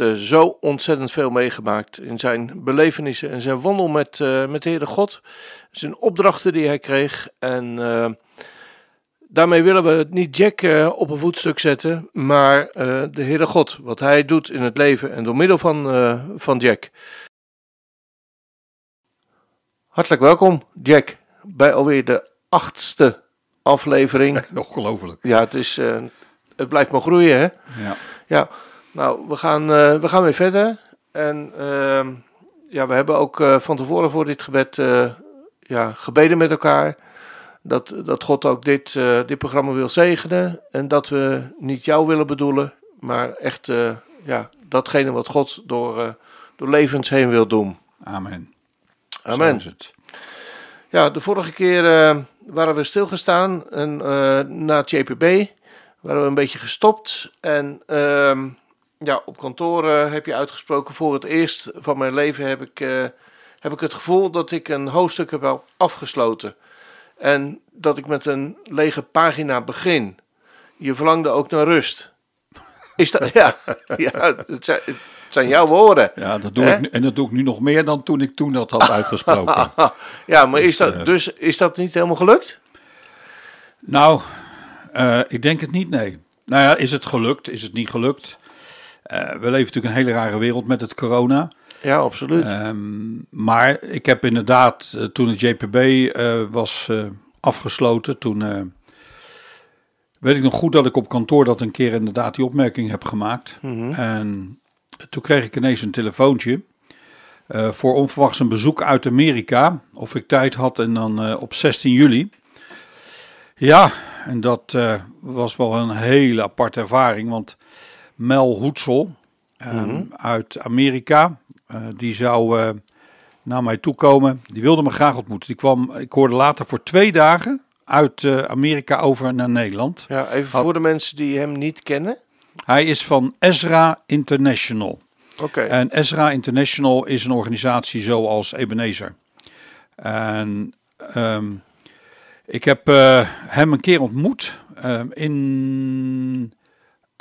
heeft eh, zo ontzettend veel meegemaakt in zijn belevenissen en zijn wandel met, eh, met de Heere God. Zijn opdrachten die hij kreeg. En eh, daarmee willen we niet Jack op een voetstuk zetten, maar de Heere God. Wat hij doet in het leven en door middel van, van Jack. Hartelijk welkom, Jack, bij alweer de achtste aflevering. Ongelooflijk. Ja, het, is, het blijft maar groeien, hè? Ja. Ja, nou, we gaan, eh, we gaan weer verder. En ehm, ja, we hebben ook eh, van tevoren voor dit gebed eh, ja, gebeden met elkaar. Dat, dat God ook dit, dit programma wil zegenen. En dat we niet jou willen bedoelen, maar echt ja, datgene wat God door, door levens heen wil doen. Amen. Amen. Het. Ja, de vorige keer waren we stilgestaan en na het JPB waren we een beetje gestopt. En ehm, ja, op kantoor eh, heb je uitgesproken, voor het eerst van mijn leven heb ik, eh, heb ik het gevoel dat ik een hoofdstuk heb afgesloten. En dat ik met een lege pagina begin. Je verlangde ook naar rust. Is dat, ja, ja het, zijn, het zijn jouw woorden. Ja, dat doe Hè? ik en dat doe ik nu nog meer dan toen ik toen dat had uitgesproken. Ja, maar is dat, eh, dus is dat niet helemaal gelukt? nou, ik denk het niet, nee. Nou ja, is het gelukt? Is het niet gelukt? Eh, we leven natuurlijk een hele rare wereld met het corona. Ja, absoluut. Ehm, maar ik heb inderdaad, eh, toen het JPB eh, was afgesloten, toen weet ik nog goed dat ik op kantoor dat een keer inderdaad die opmerking heb gemaakt. Mhm. En toen kreeg ik ineens een telefoontje voor onverwachts een bezoek uit Amerika. Of ik tijd had en dan op 16 juli. Ja, en dat was wel een hele aparte ervaring, want Mel Hoedsel eh, uit Amerika, eh, die zou eh, naar mij toe komen. Die wilde me graag ontmoeten. Die kwam, ik hoorde later, voor twee dagen uit eh, Amerika over naar Nederland. Ja, even voor de mensen die hem niet kennen. Hij is van Ezra International. Oké. En Ezra International is een organisatie zoals Ebenezer. En ehm, ik heb hem een keer ontmoet ehm, in,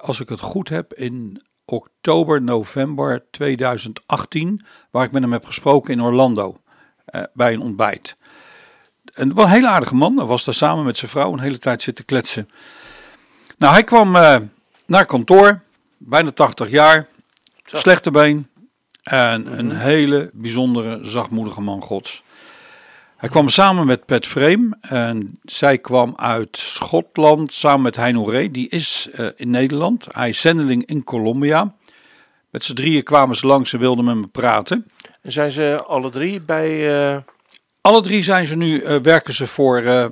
als ik het goed heb, in oktober, november 2018, waar ik met hem heb gesproken in Orlando eh, bij een ontbijt. En wel een hele aardige man. Hij was daar samen met zijn vrouw een hele tijd zitten kletsen. Nou, hij kwam eh, naar kantoor, bijna 80 jaar, Zo. slechte been en een hele bijzondere, zachtmoedige man gods. Hij kwam samen met Pat Frame en zij kwam uit Schotland samen met Heino Ree. Die is eh, in Nederland. Hij is zendeling in Colombia. Met z'n drieën kwamen ze langs en wilden met me praten. En zijn ze alle drie bij. eh, Alle drie zijn ze nu, eh, werken ze voor eh,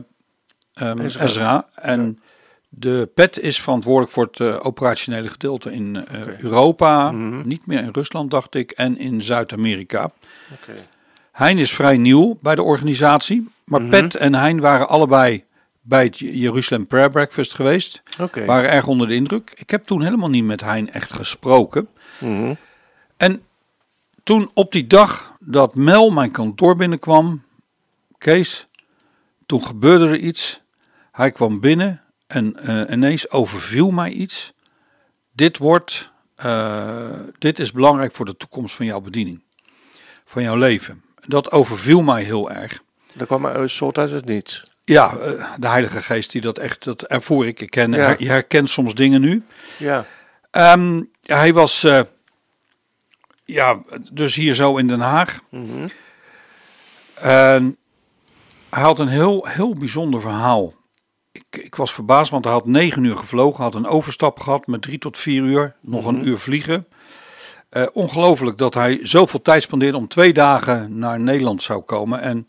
ehm, Ezra. Ezra. En de PET is verantwoordelijk voor het operationele gedeelte in. Europa. Mhm. Niet meer in Rusland, dacht ik. En in Zuid-Amerika. Oké. Hein is vrij nieuw bij de organisatie. Maar Mhm. Pet en Hein waren allebei bij het Jeruzalem Prayer Breakfast geweest. Waren erg onder de indruk. Ik heb toen helemaal niet met Hein echt gesproken. Mhm. En toen op die dag dat Mel mijn kantoor binnenkwam, Kees, toen gebeurde er iets. Hij kwam binnen en eh, ineens overviel mij iets. Dit wordt, eh, dit is belangrijk voor de toekomst van jouw bediening, van jouw leven. Dat overviel mij heel erg. Dat kwam een soort uit het niets. Ja, eh, de Heilige Geest die dat echt, dat ervoor ik. Ik ken, Ja. Je herkent soms dingen nu. Ja. Ehm, hij was, eh, ja, dus hier zo in Den Haag. Mhm. Hij had een heel, heel bijzonder verhaal. Ik, ik was verbaasd, want hij had negen uur gevlogen. Had een overstap gehad met drie tot vier uur. Nog een uur vliegen. Eh, ongelooflijk dat hij zoveel tijd spendeerde om twee dagen naar Nederland zou komen. En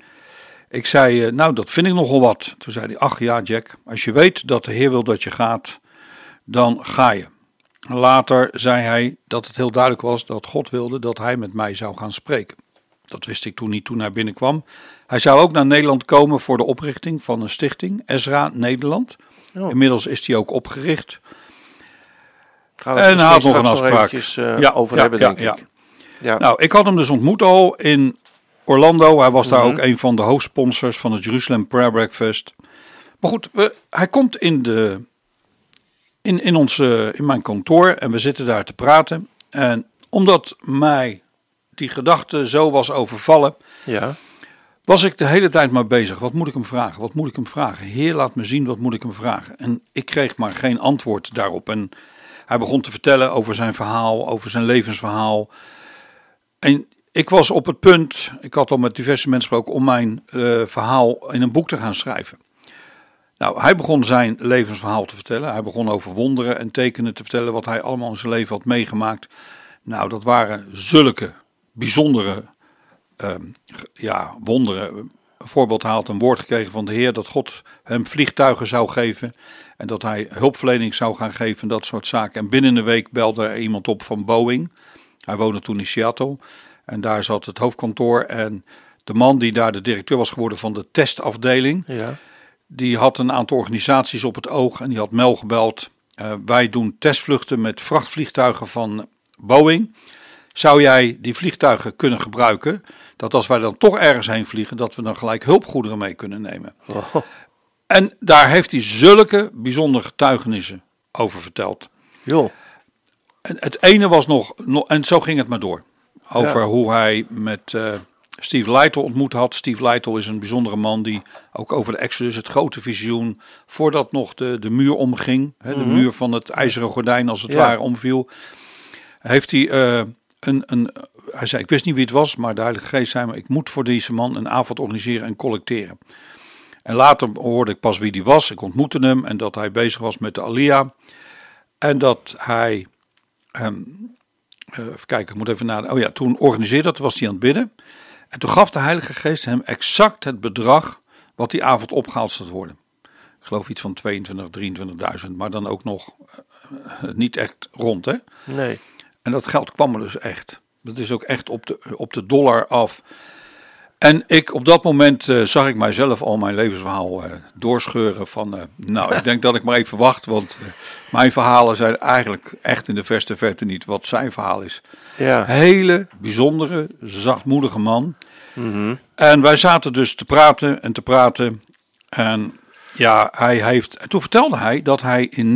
ik zei, eh, nou dat vind ik nogal wat. Toen zei hij, ach ja Jack, als je weet dat de Heer wil dat je gaat, dan ga je. Later zei hij dat het heel duidelijk was dat God wilde dat hij met mij zou gaan spreken. Dat wist ik toen niet toen hij binnenkwam. Hij zou ook naar Nederland komen voor de oprichting van een stichting, Ezra Nederland. Oh. Inmiddels is die ook opgericht. Gaan we En hij had nog een afspraak. eventjes, eh, Ja, over ja, hebben, ja, denk ik. Ja. Nou, ik had hem dus ontmoet al in Orlando. Hij was daar Mhm. ook een van de hoofdsponsors van het Jerusalem Prayer Breakfast. Maar goed, we, hij komt in, de, in, in, onze, in mijn kantoor en we zitten daar te praten. En omdat mij die gedachte zo was overvallen, Ja. was ik de hele tijd maar bezig. Wat moet ik hem vragen? Wat moet ik hem vragen? Heer, laat me zien, wat moet ik hem vragen? En ik kreeg maar geen antwoord daarop. En hij begon te vertellen over zijn verhaal, over zijn levensverhaal. En ik was op het punt, ik had al met diverse mensen gesproken, om mijn eh, verhaal in een boek te gaan schrijven. Nou, hij begon zijn levensverhaal te vertellen. Hij begon over wonderen en tekenen te vertellen wat hij allemaal in zijn leven had meegemaakt. Nou, dat waren zulke bijzondere ehm, ja, wonderen. Een voorbeeld, had een woord gekregen van de Heer dat God hem vliegtuigen zou geven. En dat hij hulpverlening zou gaan geven, dat soort zaken. En binnen een week belde er iemand op van Boeing. Hij woonde toen in Seattle. En daar zat het hoofdkantoor. En de man die daar de directeur was geworden van de testafdeling. Ja. Die had een aantal organisaties op het oog. En die had Mel gebeld. Eh, wij doen testvluchten met vrachtvliegtuigen van Boeing. Zou jij die vliegtuigen kunnen gebruiken? Dat als wij dan toch ergens heen vliegen, dat we dan gelijk hulpgoederen mee kunnen nemen. Oh, En daar heeft hij zulke bijzondere getuigenissen over verteld. joh. En het ene was nog, en zo ging het maar door. Over Ja. hoe hij met eh, Steve Lytle ontmoet had. Steve Lytle is een bijzondere man die ook over de Exodus, het grote visioen, voordat nog de, de muur omging, hè, de muur van het ijzeren gordijn als het Ja. ware omviel, heeft hij eh, een, een, hij zei, ik wist niet wie het was, maar de Heilige Geest zei me, ik moet voor deze man een avond organiseren en collecteren. En later hoorde ik pas wie die was. Ik ontmoette hem en dat hij bezig was met de Alia. En dat hij eh, even kijken, ik moet even naar. Oh ja, toen organiseerde dat, was hij aan het bidden. En toen gaf de Heilige Geest hem exact het bedrag wat die avond opgehaald zou worden. Ik geloof iets van 22, 23.000, maar dan ook nog eh, niet echt rond, hè? Nee. En dat geld kwam er dus echt. Dat is ook echt op de, op de dollar af. En ik, op dat moment eh, zag ik mijzelf al mijn levensverhaal eh, doorscheuren van, eh, nou, ik denk dat ik maar even wacht, want mijn verhalen zijn eigenlijk echt in de verste verte niet wat zijn verhaal is. Ja. Hele bijzondere, zachtmoedige man. Mhm. En wij zaten dus te praten en te praten. En ja, hij heeft. En toen vertelde hij dat hij in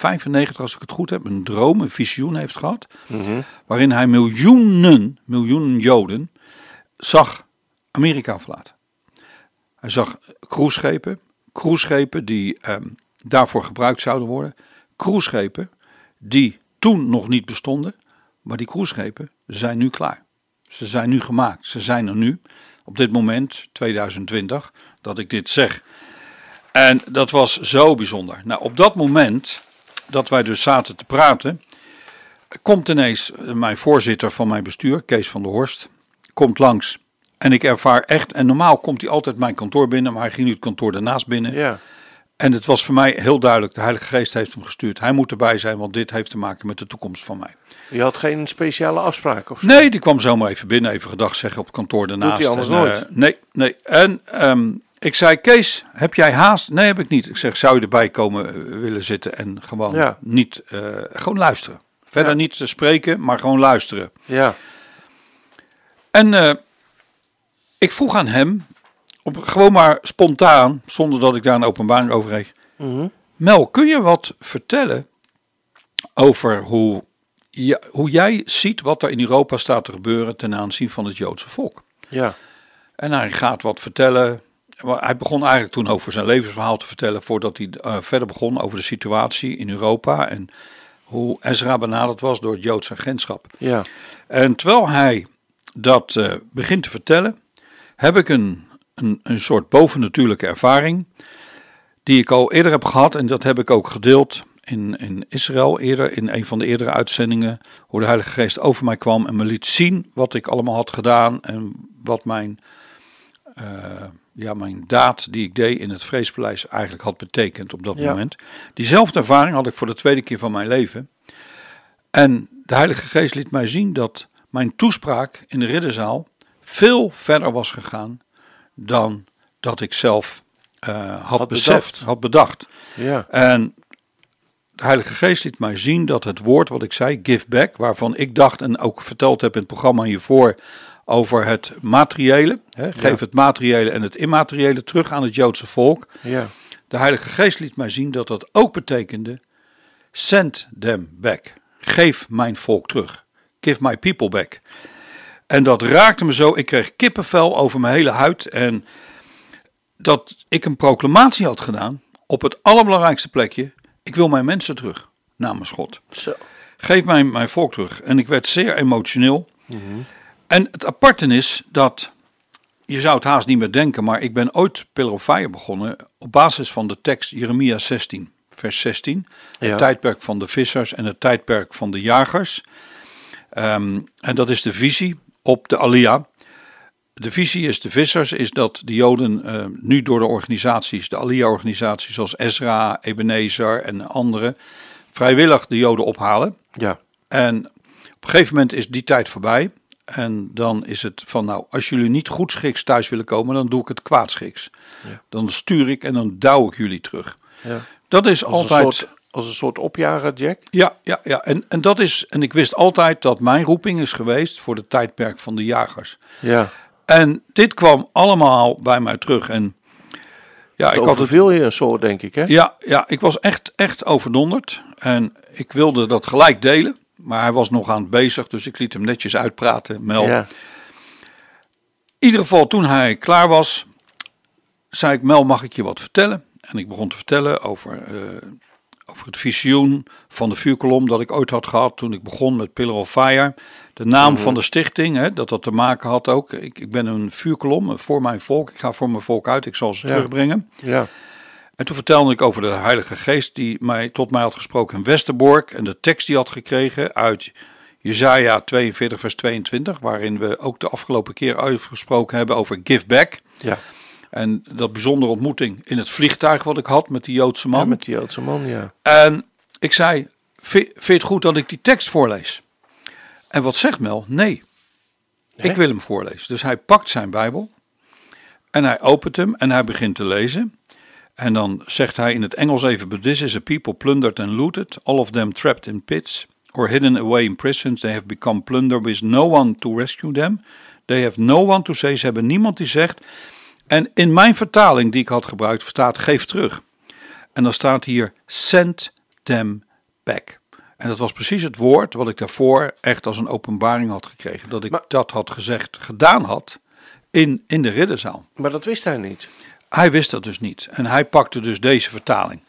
1995, als ik het goed heb, een droom, een visioen heeft gehad. Mhm. Waarin hij miljoenen, miljoenen Joden zag Amerika verlaten. Hij zag cruiseschepen, cruiseschepen die ehm, daarvoor gebruikt zouden worden. Cruiseschepen die toen nog niet bestonden, maar die cruiseschepen zijn nu klaar. Ze zijn nu gemaakt. Ze zijn er nu, op dit moment, 2020, dat ik dit zeg. En dat was zo bijzonder. Nou, op dat moment dat wij dus zaten te praten, komt ineens mijn voorzitter van mijn bestuur, Kees van der Horst, komt langs. En ik ervaar echt, en normaal komt hij altijd mijn kantoor binnen, maar hij ging nu het kantoor daarnaast binnen. Ja. En het was voor mij heel duidelijk, de Heilige Geest heeft hem gestuurd. Hij moet erbij zijn, want dit heeft te maken met de toekomst van mij. Je had geen speciale afspraak of zo? Nee, die kwam zomaar even binnen, even gedag zeggen op het kantoor daarnaast. Doet hij anders En, nooit? eh, nee, nee. En ehm, ik zei, Kees, heb jij haast? Nee, heb ik niet. Ik zeg, zou je erbij komen eh, willen zitten en gewoon Ja. niet, eh, gewoon luisteren. Verder Ja. niet te spreken, maar gewoon luisteren. Ja. En eh, ik vroeg aan hem, op, gewoon maar spontaan, zonder dat ik daar een openbaring over kreeg. Mhm. Mel, kun je wat vertellen over hoe, ja, hoe jij ziet wat er in Europa staat te gebeuren ten aanzien van het Joodse volk? Ja. En hij gaat wat vertellen. Hij begon eigenlijk toen over zijn levensverhaal te vertellen voordat hij eh, verder begon over de situatie in Europa en hoe Ezra benaderd was door het Joodse agentschap. Ja. En terwijl hij dat eh, begint te vertellen, heb ik een, een, een soort bovennatuurlijke ervaring. Die ik al eerder heb gehad en dat heb ik ook gedeeld in, in Israël eerder, in een van de eerdere uitzendingen. Hoe de Heilige Geest over mij kwam en me liet zien wat ik allemaal had gedaan. En wat mijn, eh, ja, mijn daad die ik deed in het Vreespaleis eigenlijk had betekend op dat Ja. moment. Diezelfde ervaring had ik voor de tweede keer van mijn leven. En de Heilige Geest liet mij zien dat mijn toespraak in de ridderzaal veel verder was gegaan dan dat ik zelf eh, had, Had beseft, bedacht. had bedacht. Ja. En de Heilige Geest liet mij zien dat het woord wat ik zei, give back, waarvan ik dacht en ook verteld heb in het programma hiervoor over het materiële, hè, geef Ja. het materiële en het immateriële terug aan het Joodse volk. Ja. De Heilige Geest liet mij zien dat dat ook betekende: send them back. Geef mijn volk terug. Give my people back. En dat raakte me zo. Ik kreeg kippenvel over mijn hele huid. En dat ik een proclamatie had gedaan op het allerbelangrijkste plekje. Ik wil mijn mensen terug, namens God. Zo. Geef mij mijn volk terug. En ik werd zeer emotioneel. En het aparte is dat, je zou het haast niet meer denken, maar ik ben ooit Pillar of Fire begonnen op basis van de tekst Jeremia 16, vers 16. Ja. Het tijdperk van de vissers en het tijdperk van de jagers. Ehm, en dat is de visie op de Alia. De visie is de vissers, is dat de Joden eh, nu door de organisaties, de Alia-organisaties zoals Ezra, Ebenezer en andere, vrijwillig de Joden ophalen. Ja. En op een gegeven moment is die tijd voorbij. En dan is het van, nou, als jullie niet goedschiks thuis willen komen, dan doe ik het kwaadschiks. Ja. Dan stuur ik en dan douw ik jullie terug. ja. Dat is Als, altijd. een soort, als een soort opjager, Jack. Ja, ja, ja. En, en dat is. En ik wist altijd dat mijn roeping is geweest voor de tijdperk van de jagers. Ja. En dit kwam allemaal bij mij terug. En ja, ik had het. overviel je soort, denk ik, hè? Ja, ja, ik was echt, echt overdonderd. En ik wilde dat gelijk delen. Maar hij was nog aan het bezig, dus ik liet hem netjes uitpraten. Mel. Ja. In ieder geval, toen hij klaar was, zei ik: Mel, mag ik je wat vertellen? En ik begon te vertellen over, eh, over het visioen van de vuurkolom dat ik ooit had gehad toen ik begon met Pillar of Fire. De naam van de stichting, hè, dat dat te maken had ook. Ik, ik ben een vuurkolom voor mijn volk. Ik ga voor mijn volk uit. Ik zal ze Ja. terugbrengen. Ja. En toen vertelde ik over de Heilige Geest die mij, tot mij had gesproken in Westerbork. En de tekst die had gekregen uit Jezaja 42 vers 22. Waarin we ook de afgelopen keer uitgesproken hebben over give back. Ja. En dat bijzondere ontmoeting in het vliegtuig wat ik had met die Joodse man. ja, met die Joodse man, ja. En ik zei, "Vi- vind je het goed dat ik die tekst voorlees? En wat zegt Mel? Nee, Nee? ik wil hem voorlezen. Dus hij pakt zijn Bijbel en hij opent hem en hij begint te lezen. En dan zegt hij in het Engels even, but this is a people plundered and looted, all of them trapped in pits or hidden away in prisons. They have become plunder with no one to rescue them. They have no one to say. Ze hebben niemand die zegt. En in mijn vertaling die ik had gebruikt staat geef terug. En dan staat hier send them back. En dat was precies het woord wat ik daarvoor echt als een openbaring had gekregen. Dat ik Maar- dat had gezegd, gedaan had in, in de ridderzaal. Maar dat wist hij niet. Hij wist dat dus niet. En hij pakte dus deze vertaling.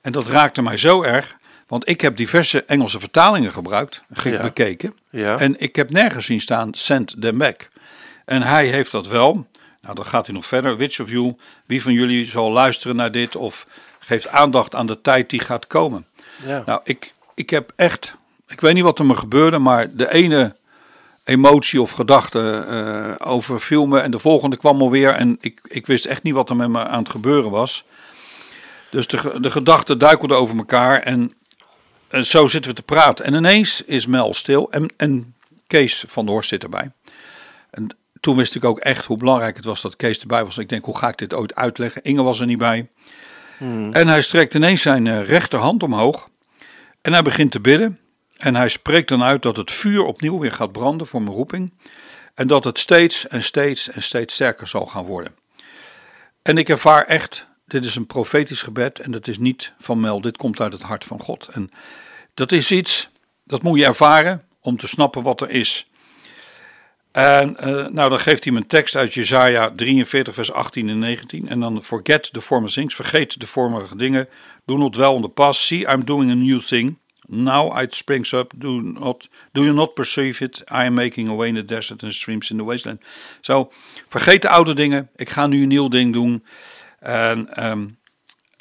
En dat raakte mij zo erg. Want ik heb diverse Engelse vertalingen gebruikt, ge- Ja. bekeken. Ja. En ik heb nergens zien staan, send them back. En hij heeft dat wel. Nou, dan gaat hij nog verder. Which of you, wie van jullie zal luisteren naar dit of geeft aandacht aan de tijd die gaat komen. Ja. Nou, ik, ik heb echt, ik weet niet wat er me gebeurde, maar de ene emotie of gedachte eh overviel me en de volgende kwam alweer en ik, ik wist echt niet wat er met me aan het gebeuren was. Dus de, de gedachten duikelden over elkaar en, en zo zitten we te praten. En ineens is Mel stil en, en Kees van der Horst zit erbij. En toen wist ik ook echt hoe belangrijk het was dat Kees erbij was. Ik denk, hoe ga ik dit ooit uitleggen? Inge was er niet bij. En hij strekt ineens zijn eh, rechterhand omhoog. En hij begint te bidden. En hij spreekt dan uit dat het vuur opnieuw weer gaat branden voor mijn roeping. En dat het steeds en steeds en steeds sterker zal gaan worden. En ik ervaar echt, dit is een profetisch gebed en dat is niet van Mel, dit komt uit het hart van God. En dat is iets, dat moet je ervaren om te snappen wat er is. En eh, nou, dan geeft hij me een tekst uit Jezaja 43, vers 18 en 19. En dan forget the former things, vergeet de vorige dingen. Do not dwell on the past. See, I'm doing a new thing. Now it springs up. Do, not, do you not perceive it? I am making a way in the desert and streams in the wasteland. Zo, vergeet de oude dingen. Ik ga nu een nieuw ding doen. En, ehm,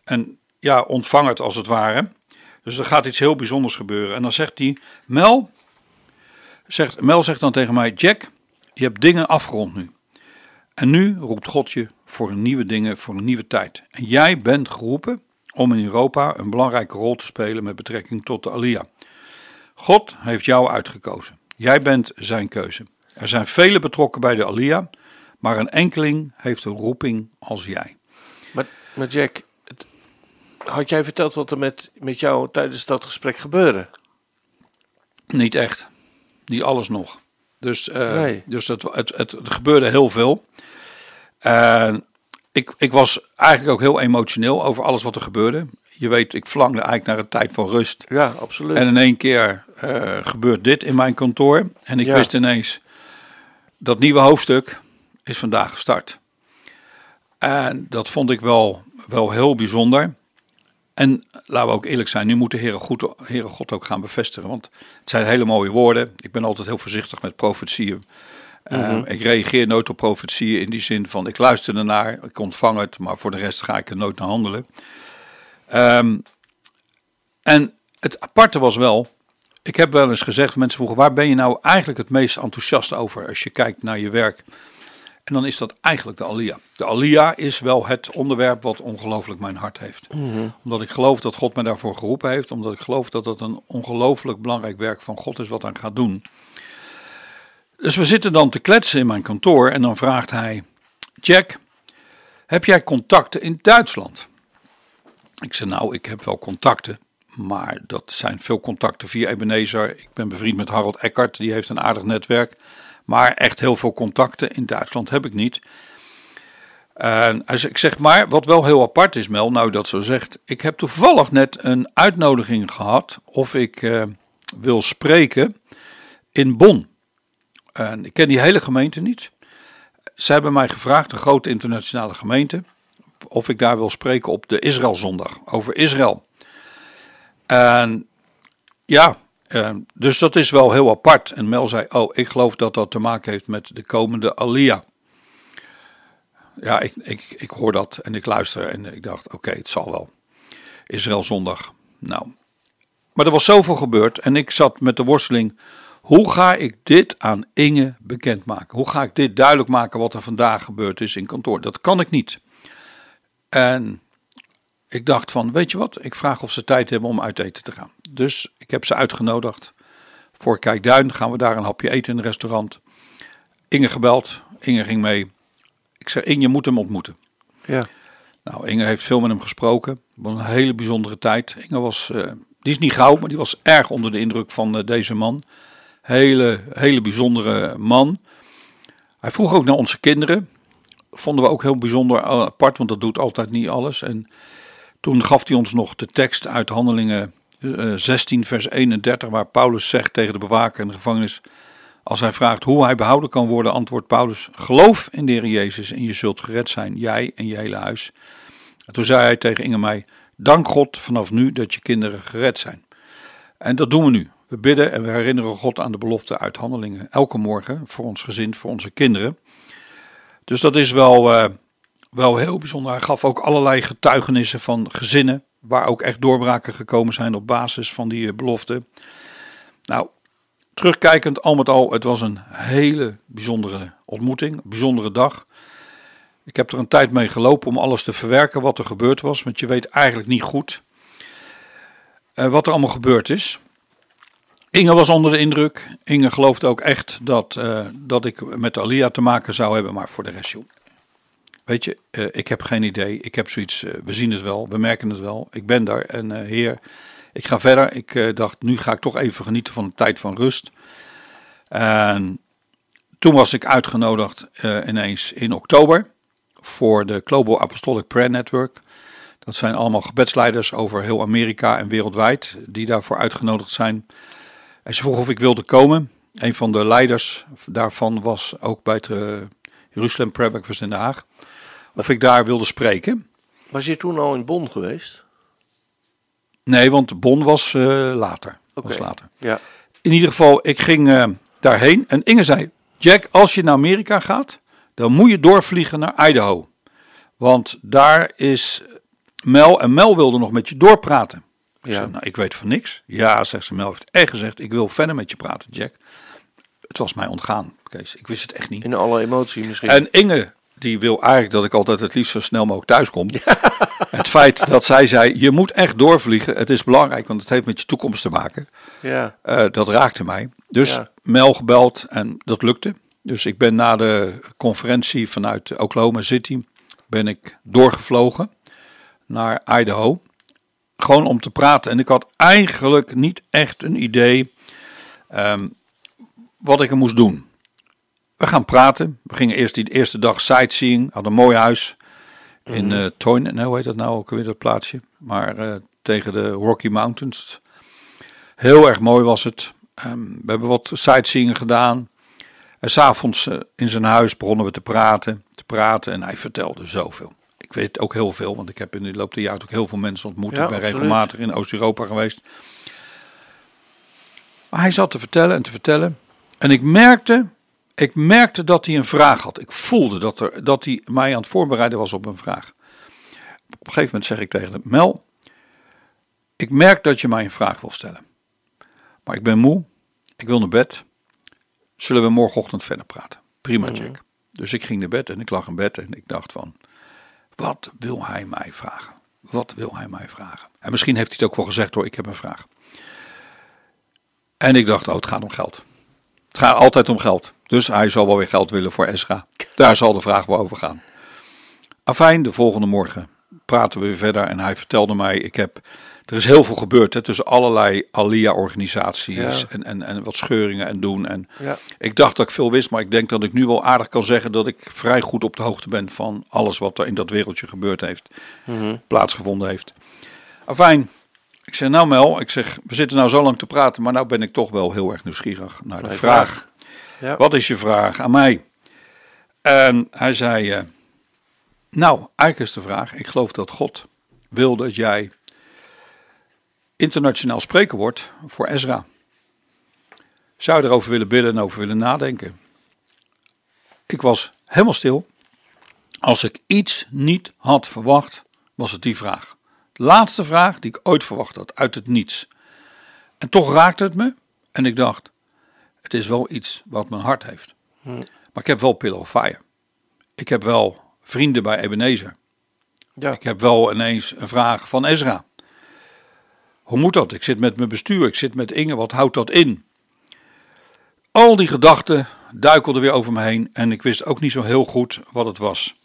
en ja, ontvang het als het ware. Dus er gaat iets heel bijzonders gebeuren. En dan zegt hij, Mel, zegt, Mel zegt dan tegen mij, Jack, je hebt dingen afgerond nu. En nu roept God je voor nieuwe dingen, voor een nieuwe tijd. En jij bent geroepen om in Europa een belangrijke rol te spelen met betrekking tot de Alia. God heeft jou uitgekozen. Jij bent zijn keuze. Er zijn velen betrokken bij de Alia, maar een enkeling heeft een roeping als jij. Maar, maar Jack, het- had jij verteld wat er met, met jou tijdens dat gesprek gebeurde? Niet echt. Niet alles nog. Dus, Nee. dus het, het, het, er gebeurde heel veel. En ik, ik was eigenlijk ook heel emotioneel over alles wat er gebeurde. je weet, ik verlangde eigenlijk naar een tijd van rust. Ja, absoluut. En in één keer eh, gebeurt dit in mijn kantoor. En ik Ja. wist ineens, dat nieuwe hoofdstuk is vandaag gestart. En dat vond ik wel, wel heel bijzonder. En laten we ook eerlijk zijn, nu moet de Heere, goed, Heere God ook gaan bevestigen. Want het zijn hele mooie woorden. Ik ben altijd heel voorzichtig met profetieën. Eh, ik reageer nooit op profetieën in die zin van ik luister ernaar, ik ontvang het, maar voor de rest ga ik er nooit naar handelen. Ehm, en het aparte was wel, ik heb wel eens gezegd, mensen vroegen waar ben je nou eigenlijk het meest enthousiast over als je kijkt naar je werk? En dan is dat eigenlijk de Alia. De Alia is wel het onderwerp wat ongelooflijk mijn hart heeft. Omdat ik geloof dat God me daarvoor geroepen heeft. Omdat ik geloof dat dat een ongelooflijk belangrijk werk van God is wat hij gaat doen. Dus we zitten dan te kletsen in mijn kantoor en dan vraagt hij: Jack, heb jij contacten in Duitsland? Ik zei: Nou, ik heb wel contacten. Maar dat zijn veel contacten via Ebenezer. Ik ben bevriend met Harold Eckert, die heeft een aardig netwerk. Maar echt heel veel contacten in Duitsland heb ik niet. En zegt- ik zeg maar, wat wel heel apart is, Mel, nou dat zo zegt. Ik heb toevallig net een uitnodiging gehad of ik eh, wil spreken in Bonn. En ik ken die hele gemeente niet. Ze hebben mij gevraagd, een grote internationale gemeente, of ik daar wil spreken op de Israëlzondag, over Israël. En ja, dus dat is wel heel apart. En Mel zei, oh, ik geloof dat dat te maken heeft met de komende Alia. Ja, ik, ik, ik hoor dat en ik luister en ik dacht, oké, het zal wel. Israël zondag. Nou, maar er was zoveel gebeurd en ik zat met de worsteling. Hoe ga ik dit aan Inge bekendmaken? Hoe ga ik dit duidelijk maken wat er vandaag gebeurd is in kantoor? Dat kan ik niet. En ik dacht van, weet je wat? Ik vraag of ze tijd hebben om uit eten te gaan. Dus ik heb ze uitgenodigd. Voor Kijkduin gaan we daar een hapje eten in een restaurant. Inge gebeld. Inge ging mee. Ik zei, Inge, je moet hem ontmoeten. Ja. Nou, Inge heeft veel met hem gesproken. Het was een hele bijzondere tijd. Inge was, eh, die is niet gauw, maar die was erg onder de indruk van eh, deze man. Hele, hele bijzondere man. Hij vroeg ook naar onze kinderen. Vonden we ook heel bijzonder eh, apart, want dat doet altijd niet alles. En toen gaf hij ons nog de tekst uit Handelingen eh, 16, vers 31, waar Paulus zegt tegen de bewaker in de gevangenis. Als hij vraagt hoe hij behouden kan worden, antwoordt Paulus: Geloof in de Heer Jezus en je zult gered zijn, jij en je hele huis. En toen zei hij tegen Inge mij: Dank God vanaf nu dat je kinderen gered zijn. En dat doen we nu. We bidden en we herinneren God aan de belofte uit handelingen elke morgen voor ons gezin, voor onze kinderen. Dus dat is wel, eh, wel heel bijzonder. Hij gaf ook allerlei getuigenissen van gezinnen waar ook echt doorbraken gekomen zijn op basis van die eh, belofte. Nou, terugkijkend al met al, het was een hele bijzondere ontmoeting, een bijzondere dag. Ik heb er een tijd mee gelopen om alles te verwerken wat er gebeurd was, want je weet eigenlijk niet goed eh, wat er allemaal gebeurd is. Inge was onder de indruk. Inge geloofde ook echt dat, eh, dat ik met Alia te maken zou hebben, maar voor de rest, joh. Weet je, eh, ik heb geen idee. Ik heb zoiets, eh, we zien het wel, we merken het wel. Ik ben daar en heer, ik ga verder. Ik dacht, nu ga ik toch even genieten van een tijd van rust. En toen was ik uitgenodigd ineens in oktober voor de Global Apostolic Prayer Network. Dat zijn allemaal gebedsleiders over heel Amerika en wereldwijd die daarvoor uitgenodigd zijn. En ze vroeg of ik wilde komen. Een van de leiders daarvan was ook bij het uh, Jeruzalem Prayer Breakfast in Den Haag. Of ik daar wilde spreken. Was je toen al in Bonn geweest? Nee, want Bonn was uh, later. Oké. Was later. Ja. In ieder geval, ik ging uh, daarheen en Inge zei: Jack, als je naar Amerika gaat, dan moet je doorvliegen naar Idaho. Want daar is Mel en Mel wilde nog met je doorpraten. Ik Ja. nou, ik weet van niks. Ja, zegt ze, Mel heeft echt gezegd, ik wil verder met je praten, Jack. Het was mij ontgaan, Kees. Ik wist het echt niet. In alle emotie misschien. En Inge, die wil eigenlijk dat ik altijd het liefst zo snel mogelijk thuis kom. Het feit dat zij zei, je moet echt doorvliegen. Het is belangrijk, want het heeft met je toekomst te maken. ja. Eh, dat raakte mij. Dus Ja. Mel gebeld en dat lukte. Dus ik ben na de conferentie vanuit Oklahoma City ben ik doorgevlogen naar Idaho. Gewoon om te praten. En ik had eigenlijk niet echt een idee ehm, wat ik er moest doen. We gaan praten. We gingen eerst die eerste dag sightseeing. Hadden een mooi huis in Toyn. Nee, hoe heet dat nou ook weer dat plaatsje? Maar eh, tegen de Rocky Mountains. Heel erg mooi was het. Ehm, we hebben wat sightseeing gedaan. En s'avonds uh, in zijn huis begonnen we te praten, te praten en hij vertelde zoveel. Ik weet ook heel veel, want ik heb in de loop der jaren ook heel veel mensen ontmoet. Ja, ik ben absoluut. regelmatig in Oost-Europa geweest. Maar hij zat te vertellen en te vertellen. En ik merkte, ik merkte dat hij een vraag had. Ik voelde dat, er, dat hij mij aan het voorbereiden was op een vraag. Op een gegeven moment zeg ik tegen hem, Mel, ik merk dat je mij een vraag wil stellen. Maar ik ben moe, ik wil naar bed. Zullen we morgenochtend verder praten? Prima, Jack. Dus ik ging naar bed en ik lag in bed en ik dacht van, wat wil hij mij vragen? Wat wil hij mij vragen? En misschien heeft hij het ook wel gezegd hoor, ik heb een vraag. En ik dacht, oh, het gaat om geld. Het gaat altijd om geld. Dus hij zal wel weer geld willen voor Esra. Daar zal de vraag wel over gaan. Afijn, de volgende morgen praten we weer verder. En hij vertelde mij, ik heb, er is heel veel gebeurd hè, tussen allerlei Alia-organisaties. Ja. En, en, en wat scheuringen en doen. En Ja. ik dacht dat ik veel wist, maar ik denk dat ik nu wel aardig kan zeggen dat ik vrij goed op de hoogte ben van alles wat er in dat wereldje gebeurd heeft, plaatsgevonden heeft. Afijn, ik zeg nou Mel, ik zeg we zitten nou zo lang te praten, maar nou ben ik toch wel heel erg nieuwsgierig naar de vraag. Ja. Wat is je vraag aan mij? En hij zei, eh, nou eigenlijk is de vraag, ik geloof dat God wil dat jij internationaal spreker wordt voor Ezra. Zou je erover willen bidden en over willen nadenken? Ik was helemaal stil. Als ik iets niet had verwacht, was het die vraag. De laatste vraag die ik ooit verwacht had, uit het niets. En toch raakte het me en ik dacht, het is wel iets wat mijn hart heeft. Maar ik heb wel Pillar of Fire. Ik heb wel vrienden bij Ebenezer. Ja. Ik heb wel ineens een vraag van Ezra. Hoe moet dat? Ik zit met mijn bestuur, ik zit met Inge, wat houdt dat in? Al die gedachten duikelden weer over me heen en ik wist ook niet zo heel goed wat het was.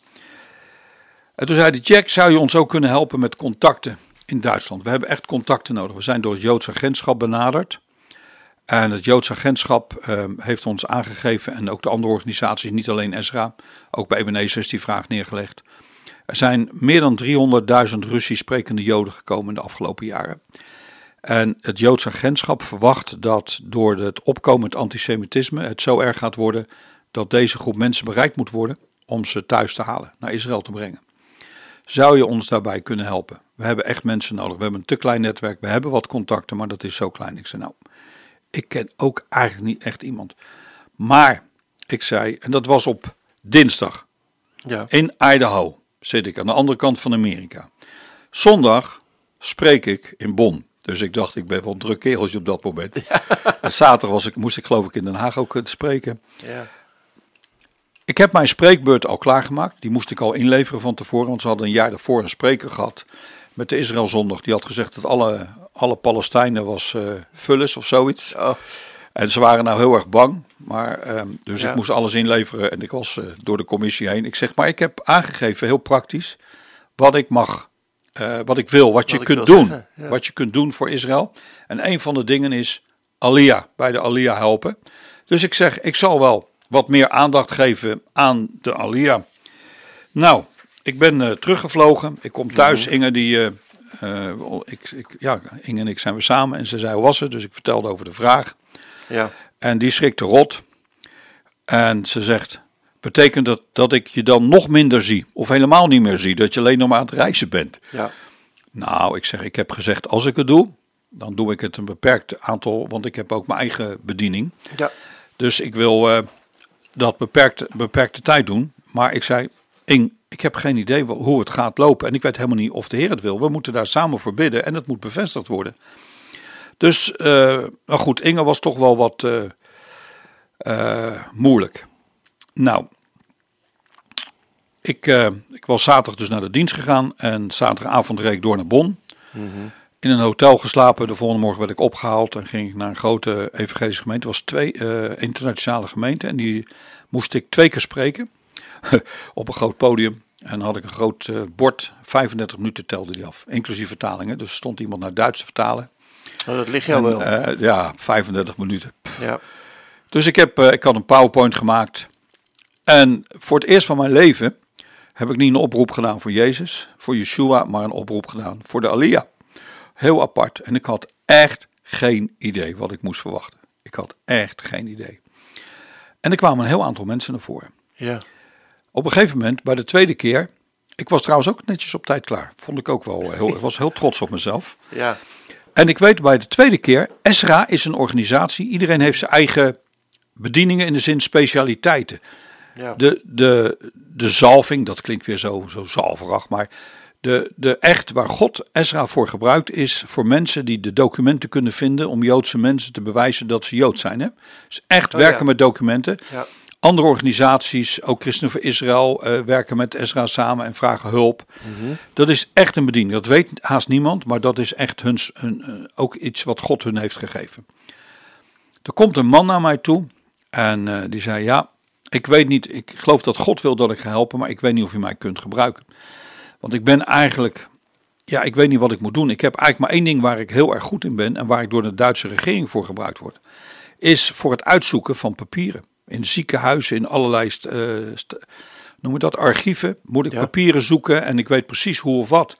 En toen zei de Jack, zou je ons ook kunnen helpen met contacten in Duitsland? We hebben echt contacten nodig. We zijn door het Joods agentschap benaderd. En het Joods agentschap eh, heeft ons aangegeven, en ook de andere organisaties, niet alleen Ezra, ook bij Ebenezer is die vraag neergelegd. Er zijn meer dan 300.000 Russisch sprekende Joden gekomen in de afgelopen jaren. En het Joods agentschap verwacht dat door het opkomend antisemitisme het zo erg gaat worden dat deze groep mensen bereikt moet worden om ze thuis te halen, naar Israël te brengen. Zou je ons daarbij kunnen helpen? We hebben echt mensen nodig. We hebben een te klein netwerk. We hebben wat contacten, maar dat is zo klein. Ik zei nou, ik ken ook eigenlijk niet echt iemand. Maar ik zei, en dat was op dinsdag Ja. in Idaho zit ik aan de andere kant van Amerika. Zondag spreek ik in Bonn. Dus ik dacht, ik ben wel een druk kereltje op dat moment. En Zaterdag was ik, moest ik geloof ik in Den Haag ook eh, spreken. Ja. Ik heb mijn spreekbeurt al klaargemaakt. Die moest ik al inleveren van tevoren. Want ze hadden een jaar daarvoor een spreker gehad met de Israël Zondag. Die had gezegd dat alle, alle Palestijnen was vullis of zoiets. Oh, En ze waren nou heel erg bang. Maar, ehm, dus Ja. ik moest alles inleveren en ik was eh, door de commissie heen. Ik zeg, maar ik heb aangegeven, heel praktisch, wat ik mag, eh, wat ik wil, wat, je kunt doen. zeggen, ja. Wat je kunt doen voor Israël. En een van de dingen is Alia, bij de Alia helpen. Dus ik zeg, ik zal wel wat meer aandacht geven aan de Alia. Nou, ik ben eh, teruggevlogen. Ik kom thuis. Inge, die, eh, ik, ik, ja, Inge en ik zijn we samen. En ze zei, hoe was het? Dus ik vertelde over de vraag. ja. En die schrikte rot. En ze zegt: Betekent dat dat ik je dan nog minder zie? Of helemaal niet meer zie? Dat je alleen nog maar aan het reizen bent? Ja. Nou, ik zeg: Ik heb gezegd: Als ik het doe, dan doe ik het een beperkt aantal. Want ik heb ook mijn eigen bediening. Ja. Dus ik wil eh, dat beperkte, beperkte tijd doen. Maar ik zei: Ing, ik heb geen idee hoe het gaat lopen. En ik weet helemaal niet of de Heer het wil. We moeten daar samen voor bidden en het moet bevestigd worden. Dus, maar goed, Inge was toch wel wat eh, moeilijk. Nou, ik, eh, ik was zaterdag dus naar de dienst gegaan en zaterdagavond reed ik door naar Bonn. In een hotel geslapen. De volgende morgen werd ik opgehaald en ging ik naar een grote evangelische gemeente. Het was twee eh, internationale gemeenten en die moest ik twee keer spreken op een groot podium. En dan had ik een groot eh, bord, 35 minuten telde die af, inclusief vertalingen. Dus stond iemand naar Duits te vertalen. Oh, dat ligt jou wel. Ja, 35 minuten. ja. Dus ik, heb, ik had een PowerPoint gemaakt. En voor het eerst van mijn leven heb ik niet een oproep gedaan voor Jezus, voor Yeshua, maar een oproep gedaan voor de Alia. Heel apart. En ik had echt geen idee wat ik moest verwachten. Ik had echt geen idee. En er kwamen een heel aantal mensen naar voren. Ja. Op een gegeven moment, bij de tweede keer. Ik was trouwens ook netjes op tijd klaar. Vond ik ook wel heel. Ik was heel trots op mezelf. Ja. En ik weet bij de tweede keer. Esra is een organisatie. Iedereen heeft zijn eigen bedieningen in de zin specialiteiten. Ja. De, de, de zalving, dat klinkt weer zo, zo zalverig, maar de, de echt waar God Ezra voor gebruikt is voor mensen die de documenten kunnen vinden om Joodse mensen te bewijzen dat ze Jood zijn. Hè? Dus echt Oh, werken ja. met documenten. Ja. Andere organisaties, ook Christen voor Israël, eh, werken met Ezra samen en vragen hulp. Dat is echt een bediening. Dat weet haast niemand, maar dat is echt hun, hun, eh, ook iets wat God hun heeft gegeven. Er komt een man naar mij toe en eh, die zei: Ja, ik weet niet, ik geloof dat God wil dat ik ga helpen, maar ik weet niet of u mij kunt gebruiken. Want ik ben eigenlijk, ja, ik weet niet wat ik moet doen. Ik heb eigenlijk maar één ding waar ik heel erg goed in ben en waar ik door de Duitse regering voor gebruikt word. Is voor het uitzoeken van papieren. In ziekenhuizen, in allerlei, st- st- noem dat, archieven, moet ik Ja. papieren zoeken en ik weet precies hoe of wat.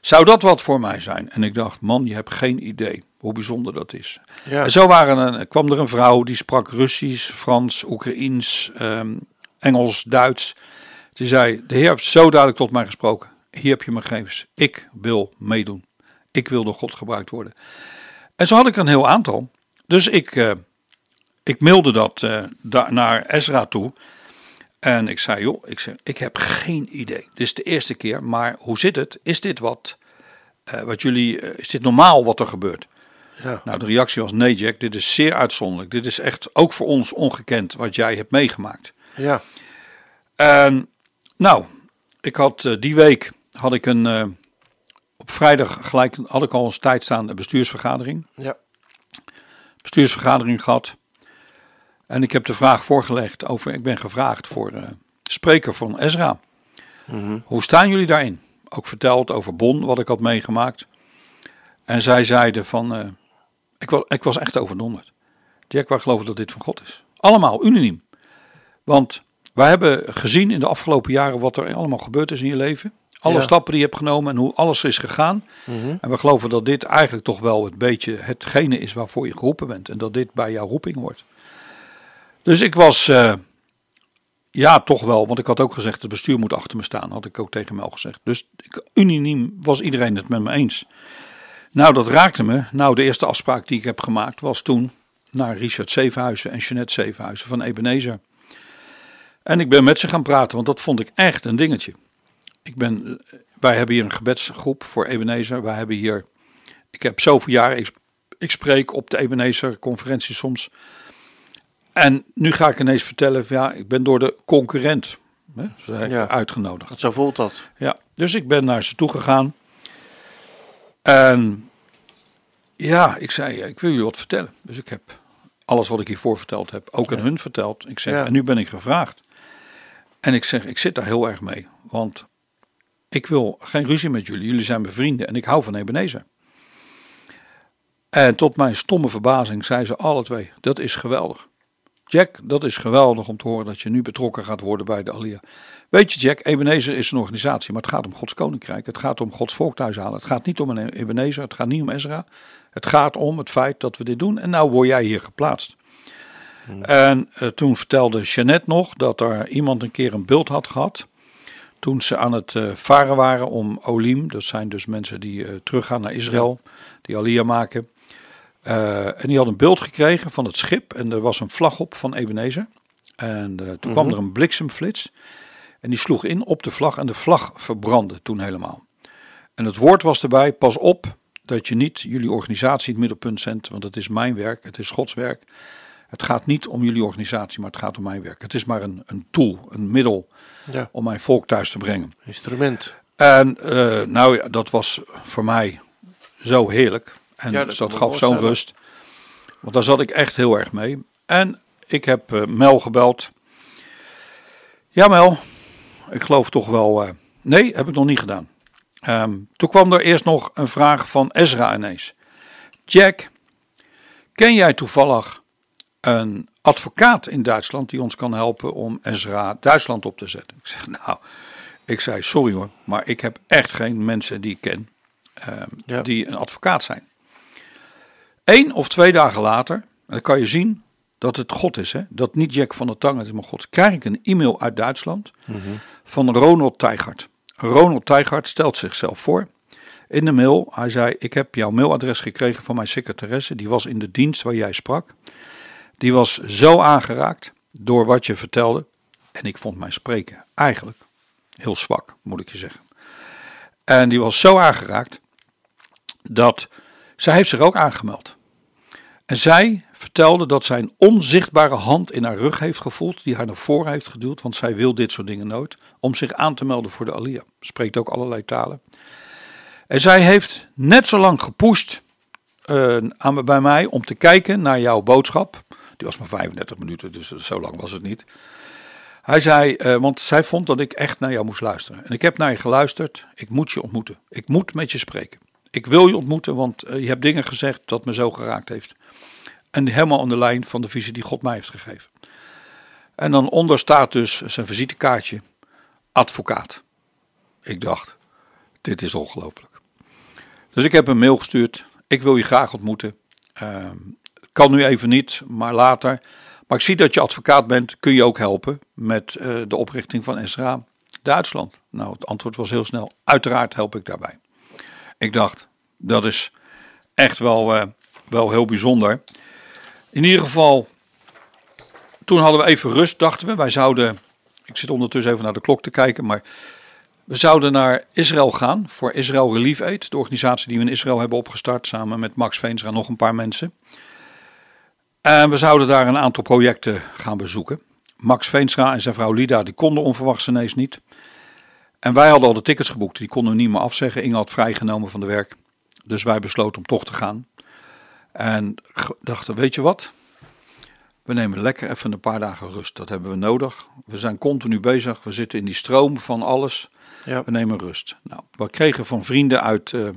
Zou dat wat voor mij zijn? En ik dacht, man, je hebt geen idee hoe bijzonder dat is. Ja. En zo waren er, kwam er een vrouw die sprak Russisch, Frans, Oekraïens, ehm, Engels, Duits. Ze zei, de Heer heeft zo duidelijk tot mij gesproken. Hier heb je mijn gegevens. Ik wil meedoen. Ik wil door God gebruikt worden. En zo had ik er een heel aantal. Dus ik, eh, ik mailde dat eh, naar Ezra toe. En ik zei, joh, ik, zeg, ik heb geen idee. Dit is de eerste keer, maar hoe zit het? Is dit wat, eh, wat jullie, is dit normaal wat er gebeurt? Ja. Nou, de reactie was nee Jack, dit is zeer uitzonderlijk. Dit is echt ook voor ons ongekend wat jij hebt meegemaakt. Ja. En nou, ik had eh, die week had ik een eh, op vrijdag gelijk had ik al eens tijd staan een bestuursvergadering. Ja. Bestuursvergadering gehad. En ik heb de vraag voorgelegd over, ik ben gevraagd voor eh, spreker van Ezra. Hoe staan jullie daarin? Ook verteld over Bon, wat ik had meegemaakt. En zij zeiden van, ik, was, ik was echt overdonderd. Jack, wij geloven dat dit van God is. Allemaal, unaniem. Want wij hebben gezien in de afgelopen jaren wat er allemaal gebeurd is in je leven. Alle Ja. stappen die je hebt genomen en hoe alles is gegaan. En we geloven dat dit eigenlijk toch wel het beetje hetgene is waarvoor je geroepen bent. En dat dit bij jouw roeping hoort. Dus ik was, eh, ja toch wel, want ik had ook gezegd het bestuur moet achter me staan. Had ik ook tegen Mel gezegd. Dus ik, unaniem was iedereen het met me eens. Nou, dat raakte me. Nou, de eerste afspraak die ik heb gemaakt was toen naar Richard Zevenhuizen en Jeanette Zevenhuizen van Ebenezer. En ik ben met ze gaan praten, want dat vond ik echt een dingetje. Ik ben, eh, wij hebben hier een gebedsgroep voor Ebenezer. Wij hebben hier, ik heb zoveel jaren, ik, ik spreek op de Ebenezer conferentie soms. En nu ga ik ineens vertellen, ja, ik ben door de concurrent hè, Ja. uitgenodigd. Zo voelt dat. Ja, dus ik ben naar ze toe gegaan. En ja, ik zei, ik wil jullie wat vertellen. Dus ik heb alles wat ik hiervoor verteld heb, ook aan hun verteld. Ik zeg, Ja. en nu ben ik gevraagd. En ik zeg, ik zit daar heel erg mee. Want ik wil geen ruzie met jullie. Jullie zijn mijn vrienden en ik hou van Ebenezer. En tot mijn stomme verbazing zeiden ze alle twee, dat is geweldig. Jack, dat is geweldig om te horen dat je nu betrokken gaat worden bij de Alia. Weet je Jack, Ebenezer is een organisatie, maar het gaat om Gods koninkrijk. Het gaat om Gods volk thuis halen. Het gaat niet om een Ebenezer, het gaat niet om Ezra. Het gaat om het feit dat we dit doen en nou word jij hier geplaatst. En eh, toen vertelde Jeannette nog dat er iemand een keer een beeld had gehad. Toen ze aan het eh, varen waren om Olim, dat zijn dus mensen die eh, teruggaan naar Israël, die Alia maken. Eh, en die had een beeld gekregen van het schip en er was een vlag op van Ebenezer. En eh, toen kwam er een bliksemflits en die sloeg in op de vlag en de vlag verbrandde toen helemaal. En het woord was erbij, pas op dat je niet jullie organisatie het middelpunt zet, want het is mijn werk, het is Gods werk. Het gaat niet om jullie organisatie, maar het gaat om mijn werk. Het is maar een, een tool, een middel Ja. om mijn volk thuis te brengen. Instrument. En eh, nou ja, dat was voor mij zo heerlijk. En Ja, dat gaf zo'n rust. Want daar zat ik echt heel erg mee. En ik heb eh, Mel gebeld. Ja, Mel, ik geloof toch wel. eh, nee, heb ik nog niet gedaan. Ehm, toen kwam er eerst nog een vraag van Ezra ineens. Jack, ken jij toevallig een advocaat in Duitsland die ons kan helpen om Ezra Duitsland op te zetten? Ik zeg, nou, ik zei, sorry hoor, maar ik heb echt geen mensen die ik ken. eh, Ja. die een advocaat zijn. Eén of twee dagen later, en dan kan je zien dat het God is, hè? dat niet Jack van der Tang is, maar God. Krijg ik een e-mail uit Duitsland van Ronald Tijgart. Ronald Tijgart stelt zichzelf voor. In de mail, hij zei: Ik heb jouw mailadres gekregen van mijn secretaresse. Die was in de dienst waar jij sprak. Die was zo aangeraakt door wat je vertelde. En ik vond mijn spreken eigenlijk heel zwak, moet ik je zeggen. En die was zo aangeraakt dat zij heeft zich ook aangemeld. En zij vertelde dat zij een onzichtbare hand in haar rug heeft gevoeld, die haar naar voren heeft geduwd, want zij wil dit soort dingen nooit, om zich aan te melden voor de Alia. Spreekt ook allerlei talen. En zij heeft net zo lang gepusht eh, aan, bij mij om te kijken naar jouw boodschap. Die was maar 35 minuten, dus zo lang was het niet. Hij zei, eh, want zij vond dat ik echt naar jou moest luisteren. En ik heb naar je geluisterd. Ik moet je ontmoeten. Ik moet met je spreken. Ik wil je ontmoeten, want eh, je hebt dingen gezegd dat me zo geraakt heeft. En helemaal aan de lijn van de visie die God mij heeft gegeven. En dan onder staat dus zijn visitekaartje, advocaat. Ik dacht, dit is ongelooflijk. Dus ik heb een mail gestuurd. Ik wil je graag ontmoeten. Ehm, kan nu even niet, maar later. Maar ik zie dat je advocaat bent. Kun je ook helpen met eh, de oprichting van Esra Duitsland? Nou, het antwoord was heel snel. Uiteraard help ik daarbij. Ik dacht, dat is echt wel, eh, wel heel bijzonder. In ieder geval, toen hadden we even rust, dachten we. Wij zouden, ik zit ondertussen even naar de klok te kijken, maar we zouden naar Israël gaan voor Israël Relief Aid, de organisatie die we in Israël hebben opgestart samen met Max Veenstra en nog een paar mensen. En we zouden daar een aantal projecten gaan bezoeken. Max Veenstra en zijn vrouw Lida die konden onverwachts ineens niet. En wij hadden al de tickets geboekt, die konden we niet meer afzeggen. Inge had vrijgenomen van de werk. Dus wij besloten om toch te gaan. En dachten, weet je wat? We nemen lekker even een paar dagen rust. Dat hebben we nodig. We zijn continu bezig. We zitten in die stroom van alles. Ja. We nemen rust. Nou, we kregen van vrienden uit eh,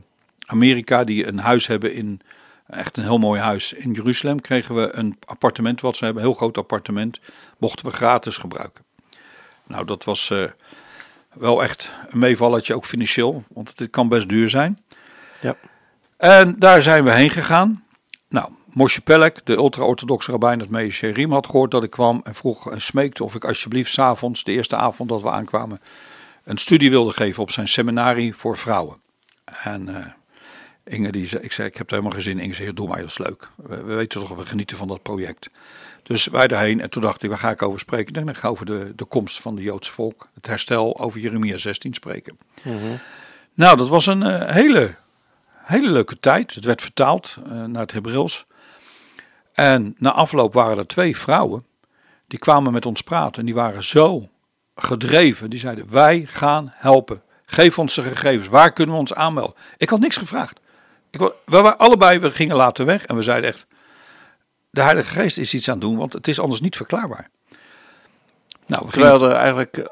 Amerika die een huis hebben in, echt een heel mooi huis in Jeruzalem, kregen we een appartement wat ze hebben, een heel groot appartement, mochten we gratis gebruiken. Nou, dat was eh, wel echt een meevalletje, ook financieel, want het kan best duur zijn. Ja. En daar zijn we heen gegaan. Nou, Moshe Pelek, de ultra-orthodoxe rabbijn uit Sherim, had gehoord dat ik kwam en vroeg en smeekte of ik alsjeblieft s'avonds, de eerste avond dat we aankwamen, een studie wilde geven op zijn seminarie voor vrouwen. En eh, Inge, die zei, ik zei, ik heb er helemaal in. Inge zei, doe maar, dat is leuk. We, we weten toch, we genieten van dat project. Dus wij daarheen en toen dacht ik, waar ga ik over spreken? Ik denk, ik ga over de, de komst van de Joodse volk, het herstel, over Jeremia 16 spreken. Nou, dat was een eh, hele, hele leuke tijd. Het werd vertaald eh, naar het Hebreeuws. En na afloop waren er twee vrouwen, die kwamen met ons praten. En die waren zo gedreven. Die zeiden, wij gaan helpen. Geef ons de gegevens. Waar kunnen we ons aanmelden? Ik had niks gevraagd. Ik, we waren allebei, we gingen later weg. En we zeiden echt, de Heilige Geest is iets aan het doen. Want het is anders niet verklaarbaar. Nou, we gingen, er eigenlijk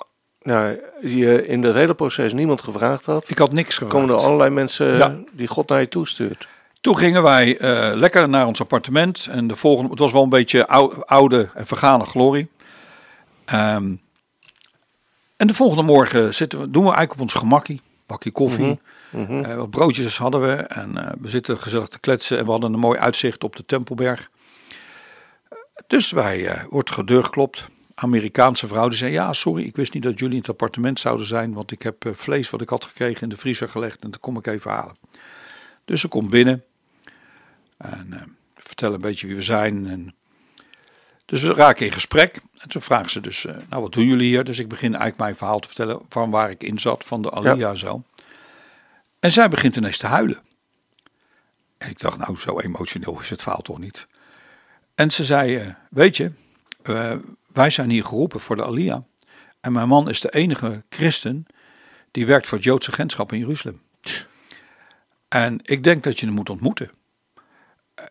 nou, je in het hele proces niemand gevraagd had. ik had niks gevraagd. Komen er allerlei mensen Ja. die God naar je toestuurt. Toen gingen wij eh, lekker naar ons appartement. En de volgende, het was wel een beetje ou- oude en vergane glorie. Ehm, en de volgende morgen zitten we, doen we eigenlijk op ons gemakkie. Bakje koffie. Mhm. eh, wat broodjes hadden we. En eh, we zitten gezellig te kletsen. En we hadden een mooi uitzicht op de Tempelberg. Dus wij, wordt de deur geklopt. Amerikaanse vrouw die zei: Ja, sorry, ik wist niet dat jullie in het appartement zouden zijn. Want ik heb eh, vlees wat ik had gekregen in de vriezer gelegd. En dat kom ik even halen. Dus ze komt binnen. En eh vertellen een beetje wie we zijn. En dus we raken in gesprek. En toen vragen ze dus, eh, nou wat doen jullie hier? Dus ik begin eigenlijk mijn verhaal te vertellen van waar ik in zat, van de Alia zo. En zij begint ineens te huilen. En ik dacht, nou zo emotioneel is het verhaal toch niet. En ze zei, weet je, wij zijn hier geroepen voor de Alia. En mijn man is de enige christen die werkt voor het Joodse agentschap in Jeruzalem. En ik denk dat je hem moet ontmoeten.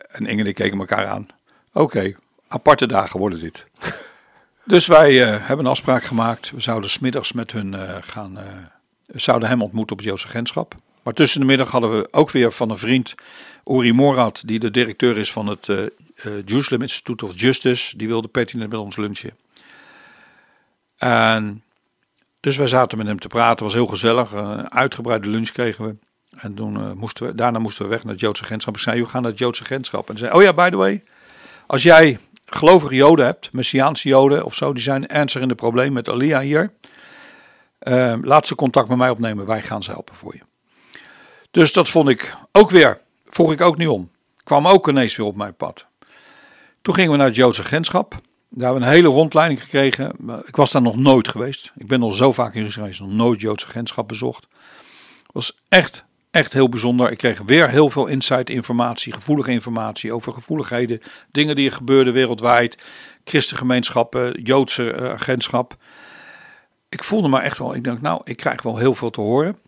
En Inge en ik keken elkaar aan. Oké, aparte dagen worden dit. dus wij eh, hebben een afspraak gemaakt. We zouden smiddags met hun eh, gaan. eh, we zouden hem ontmoeten op het Joodse agentschap. Maar tussen de middag hadden we ook weer van een vriend, Uri Morad, die de directeur is van het eh eh, Jerusalem Institute of Justice. Die wilde pertinent met ons lunchen. En dus wij zaten met hem te praten, was heel gezellig. Een uitgebreide lunch kregen we. En toen, eh, moesten we, daarna moesten we weg naar het Joodse agentschap. Ik zei, we gaan naar het Joodse agentschap. En ze zei, oh ja, by the way, als jij gelovige joden hebt, Messiaanse joden of zo, die zijn ernstig in de probleem met Alia hier. eh, laat ze contact met mij opnemen, wij gaan ze helpen voor je. Dus dat vond ik ook weer, vroeg ik ook niet om. Kwam ook ineens weer op mijn pad. Toen gingen we naar het Joodse agentschap. Daar hebben we een hele rondleiding gekregen. Ik was daar nog nooit geweest. Ik ben al zo vaak in Rusland geweest, nog nooit Joodse agentschap bezocht. Was echt, echt heel bijzonder. Ik kreeg weer heel veel insight informatie, gevoelige informatie over gevoeligheden. Dingen die er gebeurden wereldwijd. Christengemeenschappen, Joodse eh, agentschap. Ik voelde me echt wel, ik dacht nou, ik krijg wel heel veel te horen.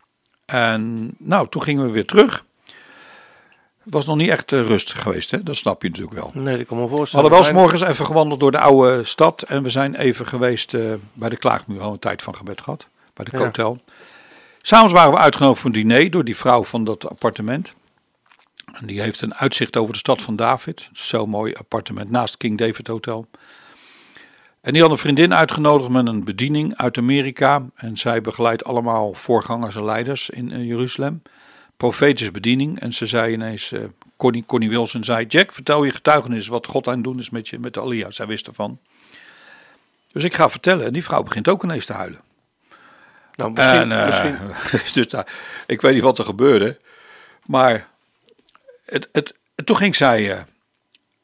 En nou, toen gingen we weer terug. Was nog niet echt eh, rustig geweest, hè? dat snap je natuurlijk wel. Nee, dat kan me We voorstellen. hadden wel morgens even gewandeld door de oude stad. En we zijn even geweest eh, bij de Klaagmuur. We een tijd van gebed gehad. Bij de Ja. hotel. S'avonds waren we uitgenodigd voor een diner door die vrouw van dat appartement. En die heeft een uitzicht over de stad van David. Zo'n mooi appartement naast King David Hotel. En die had een vriendin uitgenodigd met een bediening uit Amerika. En zij begeleidt allemaal voorgangers en leiders in eh, Jeruzalem. Profetische bediening. En ze zei ineens, eh, Connie, Connie Wilson zei, Jack, vertel je getuigenis wat God aan het doen is met, je, met de Alia. Zij wist ervan. Dus ik ga vertellen. En die vrouw begint ook ineens te huilen. Nou, misschien, En, eh, misschien, dus daar, ik weet niet wat er gebeurde. Maar het, het, toen ging zij. eh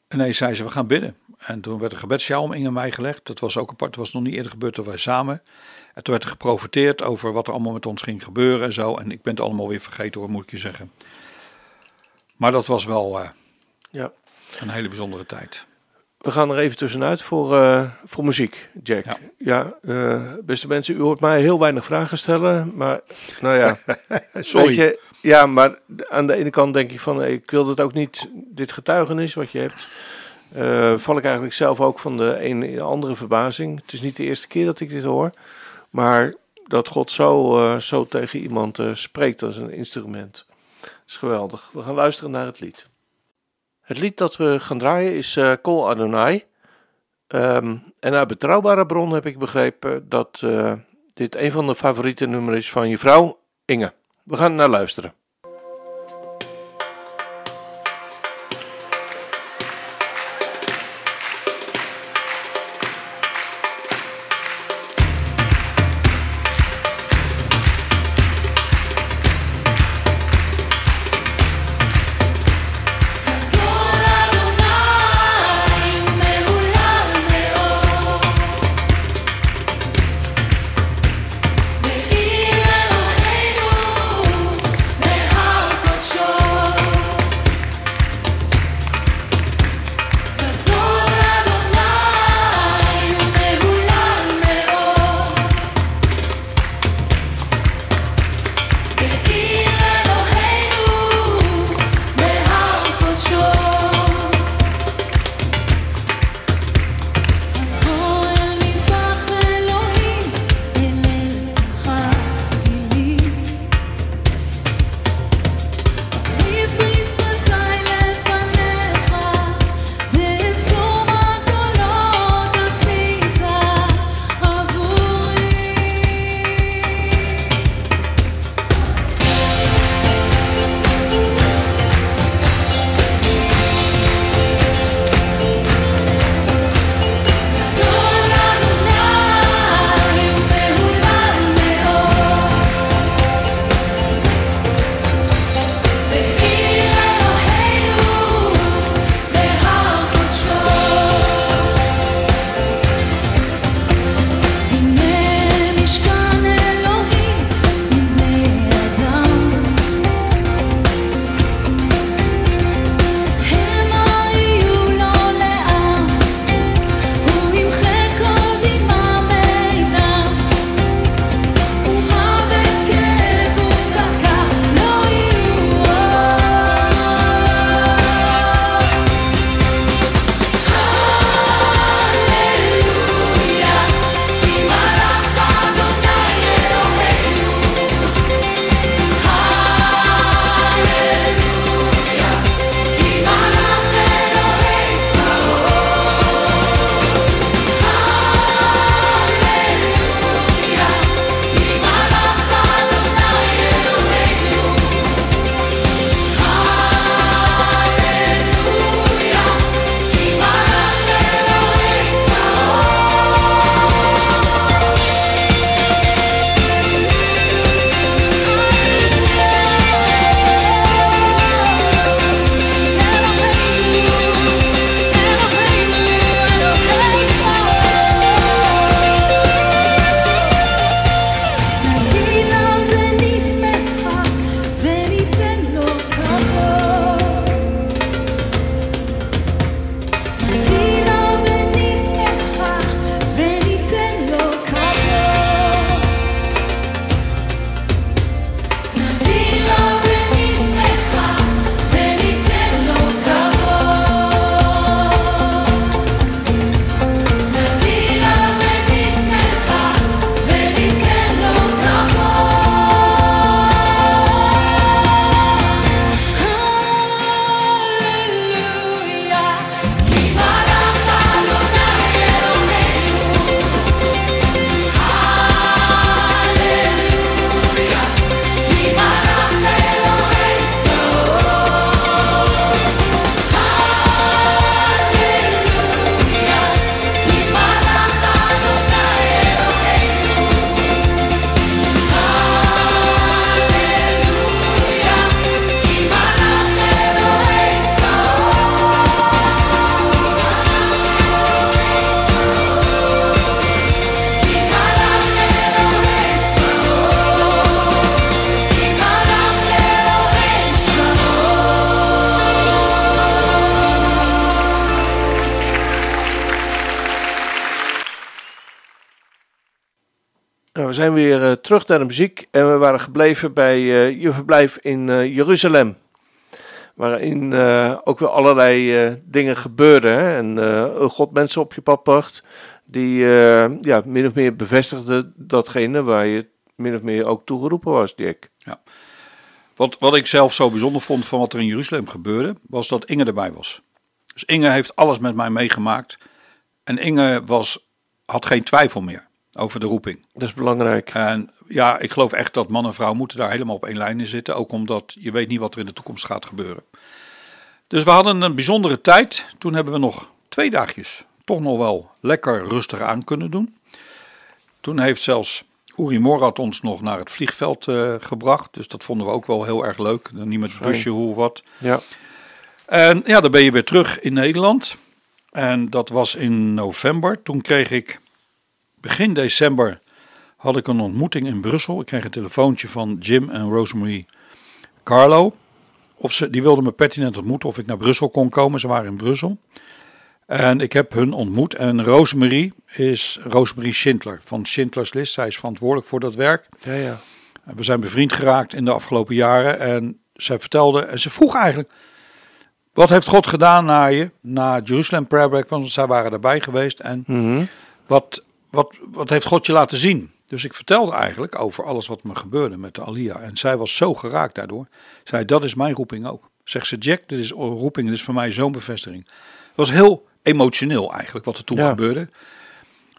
ineens zei ze: We gaan bidden. En toen werd een gebedsjaal om Inge en mij gelegd. Dat was ook apart. Dat was nog niet eerder gebeurd dat wij samen. En toen werd er geprofiteerd over wat er allemaal met ons ging gebeuren en zo. En ik ben het allemaal weer vergeten hoor, moet ik je zeggen. Maar dat was wel eh, ja. een hele bijzondere tijd. We gaan er even tussenuit voor, eh, voor muziek, Jack. Ja. Ja, eh, beste mensen, u hoort mij heel weinig vragen stellen. Maar nou ja, Sorry. Weet je, ja, maar aan de ene kant denk ik van, ik wil het ook niet, dit getuigenis wat je hebt, val ik eigenlijk zelf ook van de een in de andere verbazing. Het is niet de eerste keer dat ik dit hoor, maar dat God zo, eh, zo tegen iemand eh, spreekt als een instrument. Is geweldig. We gaan luisteren naar het lied. Het lied dat we gaan draaien is eh Kol Adonai. Ehm, en uit betrouwbare bron heb ik begrepen dat dit een van de favoriete nummers is van je vrouw Inge. We gaan naar luisteren. Zijn weer uh, terug naar de muziek en we waren gebleven bij uh, je verblijf in uh, Jeruzalem. Waarin ook weer allerlei dingen gebeurden. En God mensen op je pad bracht die ja, min of meer bevestigden datgene waar je min of meer ook toegeroepen was, Dick. Ja. Wat, wat ik zelf zo bijzonder vond van wat er in Jeruzalem gebeurde, was dat Inge erbij was. Dus Inge heeft alles met mij meegemaakt. En Inge was, had geen twijfel meer over de roeping. Dat is belangrijk. En ja, ik geloof echt dat man en vrouw moeten daar helemaal op één lijn in zitten. Ook omdat je weet niet wat er in de toekomst gaat gebeuren. Dus we hadden een bijzondere tijd. Toen hebben we nog twee dagjes toch nog wel lekker rustig aan kunnen doen. Toen heeft zelfs Uri Morat ons nog naar het vliegveld uh, gebracht. Dus dat vonden we ook wel heel erg leuk. Dan niet met het busje, hoe wat. Ja. En ja, dan ben je weer terug in Nederland. En dat was in november. Toen kreeg ik begin december had ik een ontmoeting in Brussel. Ik kreeg een telefoontje van Jim en Rosemary Carlo. Of ze, die wilden me pertinent ontmoeten of ik naar Brussel kon komen. Ze waren in Brussel. En ik heb hun ontmoet. En Rosemary is Rosemary Schindler van Schindler's List. Zij is verantwoordelijk voor dat werk. Ja, ja. We zijn bevriend geraakt in de afgelopen jaren. En zij vertelde, en ze vroeg eigenlijk, wat heeft God gedaan naar je, na Jerusalem Prayer Break, want zij waren erbij geweest. En Mhm. wat, wat, wat heeft God je laten zien? Dus ik vertelde eigenlijk over alles wat me gebeurde met de Alia. En zij was zo geraakt daardoor. Zij, dat is mijn roeping ook. Zegt ze, Jack, dit is roeping, dit is voor mij zo'n bevestiging. Het was heel emotioneel eigenlijk wat er toen Ja. gebeurde.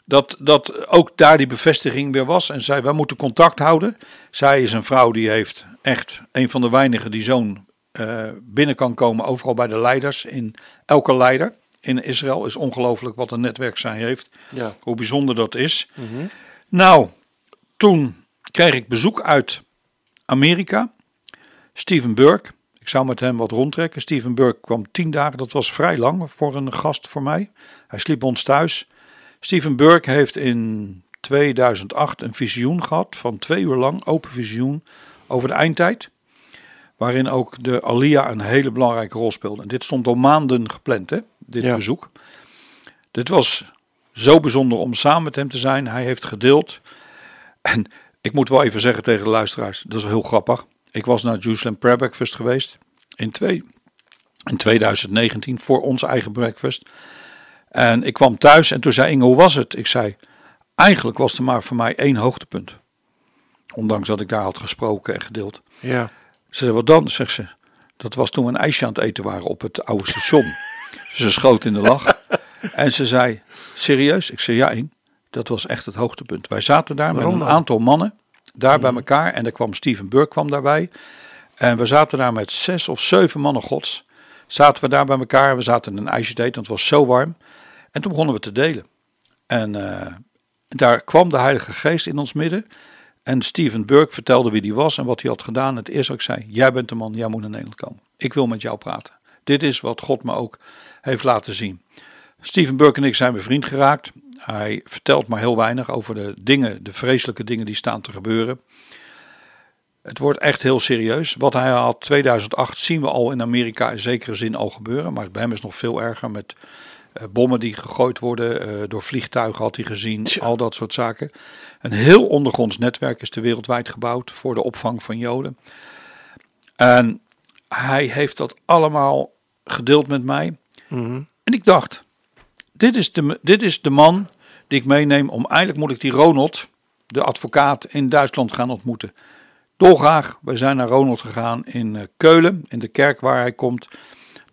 Dat, dat ook daar die bevestiging weer was. En zei, wij moeten contact houden. Zij is een vrouw die heeft echt een van de weinigen die zo'n eh, binnen kan komen. Overal bij de leiders. In elke leider in Israël is ongelooflijk wat een netwerk zij heeft. Ja. Hoe bijzonder dat is. Mhm. Nou, toen kreeg ik bezoek uit Amerika. Steven Burke. Ik zou met hem wat rondtrekken. Steven Burke kwam tien dagen. Dat was vrij lang voor een gast voor mij. Hij sliep ons thuis. Steven Burke heeft in 2008 een visioen gehad van twee uur lang, open visioen, over de eindtijd. Waarin ook de Alia een hele belangrijke rol speelde. En dit stond al maanden gepland, hè, dit Ja. bezoek. Dit was zo bijzonder om samen met hem te zijn. Hij heeft gedeeld. En ik moet wel even zeggen tegen de luisteraars, dat is heel grappig. Ik was naar Jerusalem Prayer Breakfast geweest in, twee, in 2019 voor ons eigen breakfast. En ik kwam thuis en toen zei Inge, hoe was het? Ik zei, eigenlijk was er maar voor mij één hoogtepunt. Ondanks dat ik daar had gesproken en gedeeld. Ja. Ze zei, wat dan? Zegt ze, dat was toen we een ijsje aan het eten waren op het oude station. ze schoot in de lach. En ze zei, serieus? Ik zei, ja dat was echt het hoogtepunt. Wij zaten daar Waarom met een dan? aantal mannen, daar bij elkaar. En er kwam Steven Burke kwam daarbij. En we zaten daar met zes of zeven mannen gods. Zaten we daar bij elkaar. We zaten in een ijsje te eten, want het was zo warm. En toen begonnen we te delen. En eh, daar kwam de Heilige Geest in ons midden. En Steven Burke vertelde wie die was en wat hij had gedaan. Het eerste wat ik zei, jij bent de man, jij moet naar Nederland komen. Ik wil met jou praten. Dit is wat God me ook heeft laten zien. Steven Burke en ik zijn bevriend geraakt. Hij vertelt maar heel weinig over de dingen, de vreselijke dingen die staan te gebeuren. Het wordt echt heel serieus. Wat hij had 2008 zien we al in Amerika in zekere zin al gebeuren. Maar bij hem is nog veel erger met bommen die gegooid worden. eh, door vliegtuigen had hij gezien. Tja. Al dat soort zaken. Een heel ondergronds netwerk is er wereldwijd gebouwd voor de opvang van Joden. En hij heeft dat allemaal gedeeld met mij. Mhm. En ik dacht, dit is, de, dit is de man die ik meeneem om eigenlijk moet ik die Ronald, de advocaat in Duitsland, gaan ontmoeten. Dolgraag, wij zijn naar Ronald gegaan in eh, Keulen, in de kerk waar hij komt.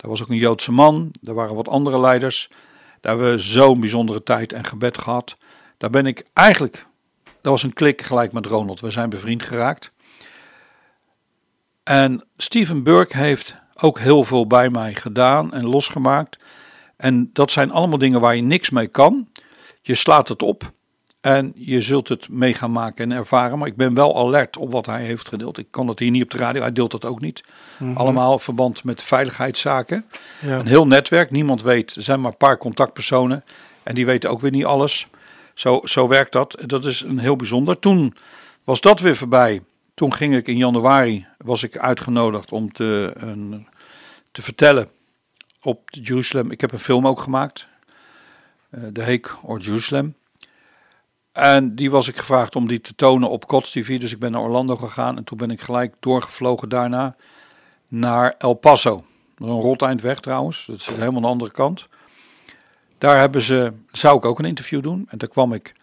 Daar was ook een Joodse man, daar waren wat andere leiders. Daar hebben we zo'n bijzondere tijd en gebed gehad. Daar ben ik eigenlijk, dat was een klik gelijk met Ronald. We zijn bevriend geraakt. En Steven Burke heeft ook heel veel bij mij gedaan en losgemaakt. En dat zijn allemaal dingen waar je niks mee kan. Je slaat het op en je zult het mee gaan maken en ervaren. Maar ik ben wel alert op wat hij heeft gedeeld. Ik kan dat hier niet op de radio, hij deelt dat ook niet. Allemaal in verband met veiligheidszaken. Ja. Een heel netwerk, niemand weet. Er zijn maar een paar contactpersonen en die weten ook weer niet alles. Zo, zo werkt dat. Dat is een heel bijzonder. Toen was dat weer voorbij. Toen ging ik in januari, was ik uitgenodigd om te, een, te vertellen op Jeruzalem. Ik heb een film ook gemaakt. eh The Hague or Jerusalem. En die was ik gevraagd om die te tonen op Kots TV. Dus ik ben naar Orlando gegaan. En toen ben ik gelijk doorgevlogen daarna naar El Paso. Dat is een rot eind weg trouwens. Dat is helemaal aan de andere kant. Daar hebben ze, zou ik ook een interview doen. En daar kwam ik,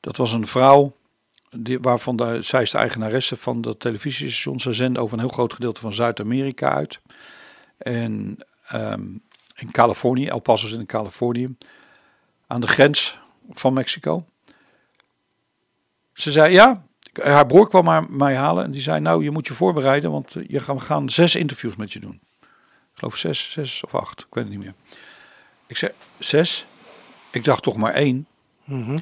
dat was een vrouw, die, waarvan de, zij is de eigenaresse van dat televisiestation. Ze zenden over een heel groot gedeelte van Zuid-Amerika uit. En ehm, in Californië, El Paso is in Californië, aan de grens van Mexico. Ze zei ja, haar broer kwam haar, mij halen en die zei nou je moet je voorbereiden, want eh, je gaan, we gaan zes interviews met je doen. Ik geloof zes, zes of acht, ik weet het niet meer. Ik zei zes, ik dacht toch maar één. Mhm.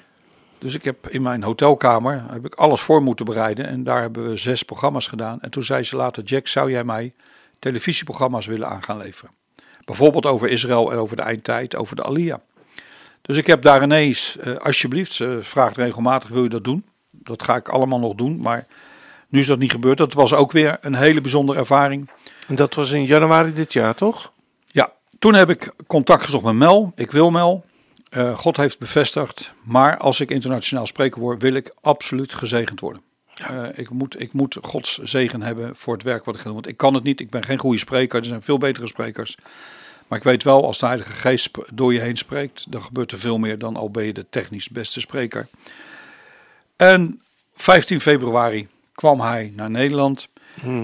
Dus ik heb in mijn hotelkamer heb ik alles voor moeten bereiden en daar hebben we zes programma's gedaan. En toen zei ze later, Jack, zou jij mij televisieprogramma's willen aan gaan leveren? Bijvoorbeeld over Israël en over de eindtijd, over de Alia. Dus ik heb daar ineens, eh, alsjeblieft, ze vraagt regelmatig, wil je dat doen? Dat ga ik allemaal nog doen, maar nu is dat niet gebeurd. Dat was ook weer een hele bijzondere ervaring. En dat was in januari dit jaar, toch? Ja, toen heb ik contact gezocht met Mel. Ik wil Mel. Eh, God heeft bevestigd. Maar als ik internationaal spreker word, wil ik absoluut gezegend worden. Eh, ik, moet, ik moet Gods zegen hebben voor het werk wat ik ga doen. Want ik kan het niet. Ik ben geen goede spreker. Er zijn veel betere sprekers. Maar ik weet wel, als de Heilige Geest door je heen spreekt, dan gebeurt er veel meer dan al ben je de technisch beste spreker. En 15 februari kwam hij naar Nederland.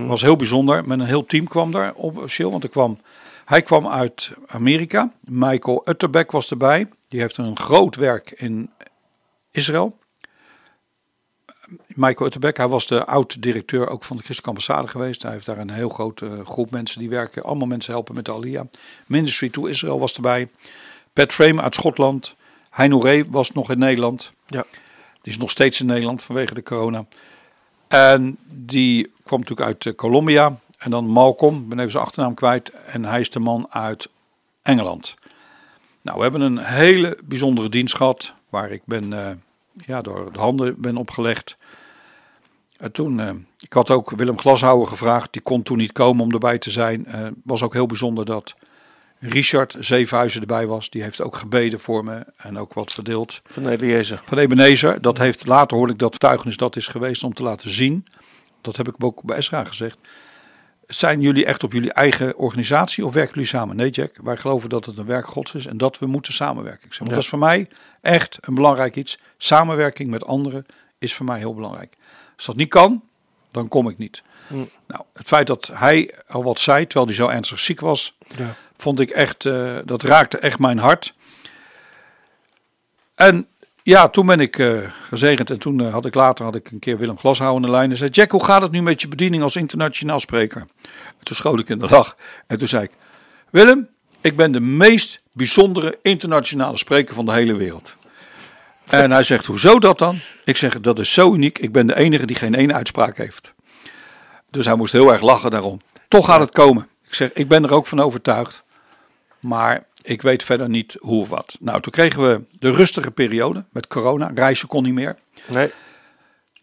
was heel bijzonder. Met een heel team kwam daar officieel. Want er kwam, hij kwam uit Amerika. Michael Utterbeck was erbij. Die heeft een groot werk in Israël. Michael Utterbeck, hij was de oud-directeur ook van de Christelijke Ambassade geweest. Hij heeft daar een heel grote groep mensen die werken. Allemaal mensen helpen met de Alia. Ministry to Israel was erbij. Pat Frame uit Schotland. Heino Ree was nog in Nederland. Ja. Die is nog steeds in Nederland vanwege de corona. En die kwam natuurlijk uit eh, Colombia. En dan Malcolm, ben even zijn achternaam kwijt. En hij is de man uit Engeland. Nou, we hebben een hele bijzondere dienst gehad. Waar ik ben, eh, ja, door de handen ben opgelegd. En toen, eh, ik had ook Willem Glashouwer gevraagd. Die kon toen niet komen om erbij te zijn. Eh was ook heel bijzonder dat Richard Zevenhuizen erbij was. Die heeft ook gebeden voor me en ook wat verdeeld Van Eliezer. van Ebenezer. Dat heeft later hoorde ik dat getuigenis dat is geweest om te laten zien. Dat heb ik ook bij Esra gezegd. Zijn jullie echt op jullie eigen organisatie of werken jullie samen? Nee, Jack. Wij geloven dat het een werk Gods is en dat we moeten samenwerken. Ik zeg, Ja. Dat is voor mij echt een belangrijk iets. Samenwerking met anderen is voor mij heel belangrijk. Als dat niet kan, dan kom ik niet. Nou, het feit dat hij al wat zei, terwijl hij zo ernstig ziek was, Ja. vond ik echt, eh, dat raakte echt mijn hart. En ja, toen ben ik eh, gezegend en toen eh, had ik later had ik een keer Willem Glashouwer aan de lijn en zei: Jack, hoe gaat het nu met je bediening als internationaal spreker? En toen schoot ik in de lach en toen zei ik: Willem, ik ben de meest bijzondere internationale spreker van de hele wereld. En hij zegt: Hoezo dat dan? Ik zeg: Dat is zo uniek. Ik ben de enige die geen ene uitspraak heeft. Dus hij moest heel erg lachen daarom. Toch gaat het komen. Ik zeg: Ik ben er ook van overtuigd. Maar ik weet verder niet hoe of wat. Nou, toen kregen we de rustige periode met corona. Reizen kon niet meer. Nee.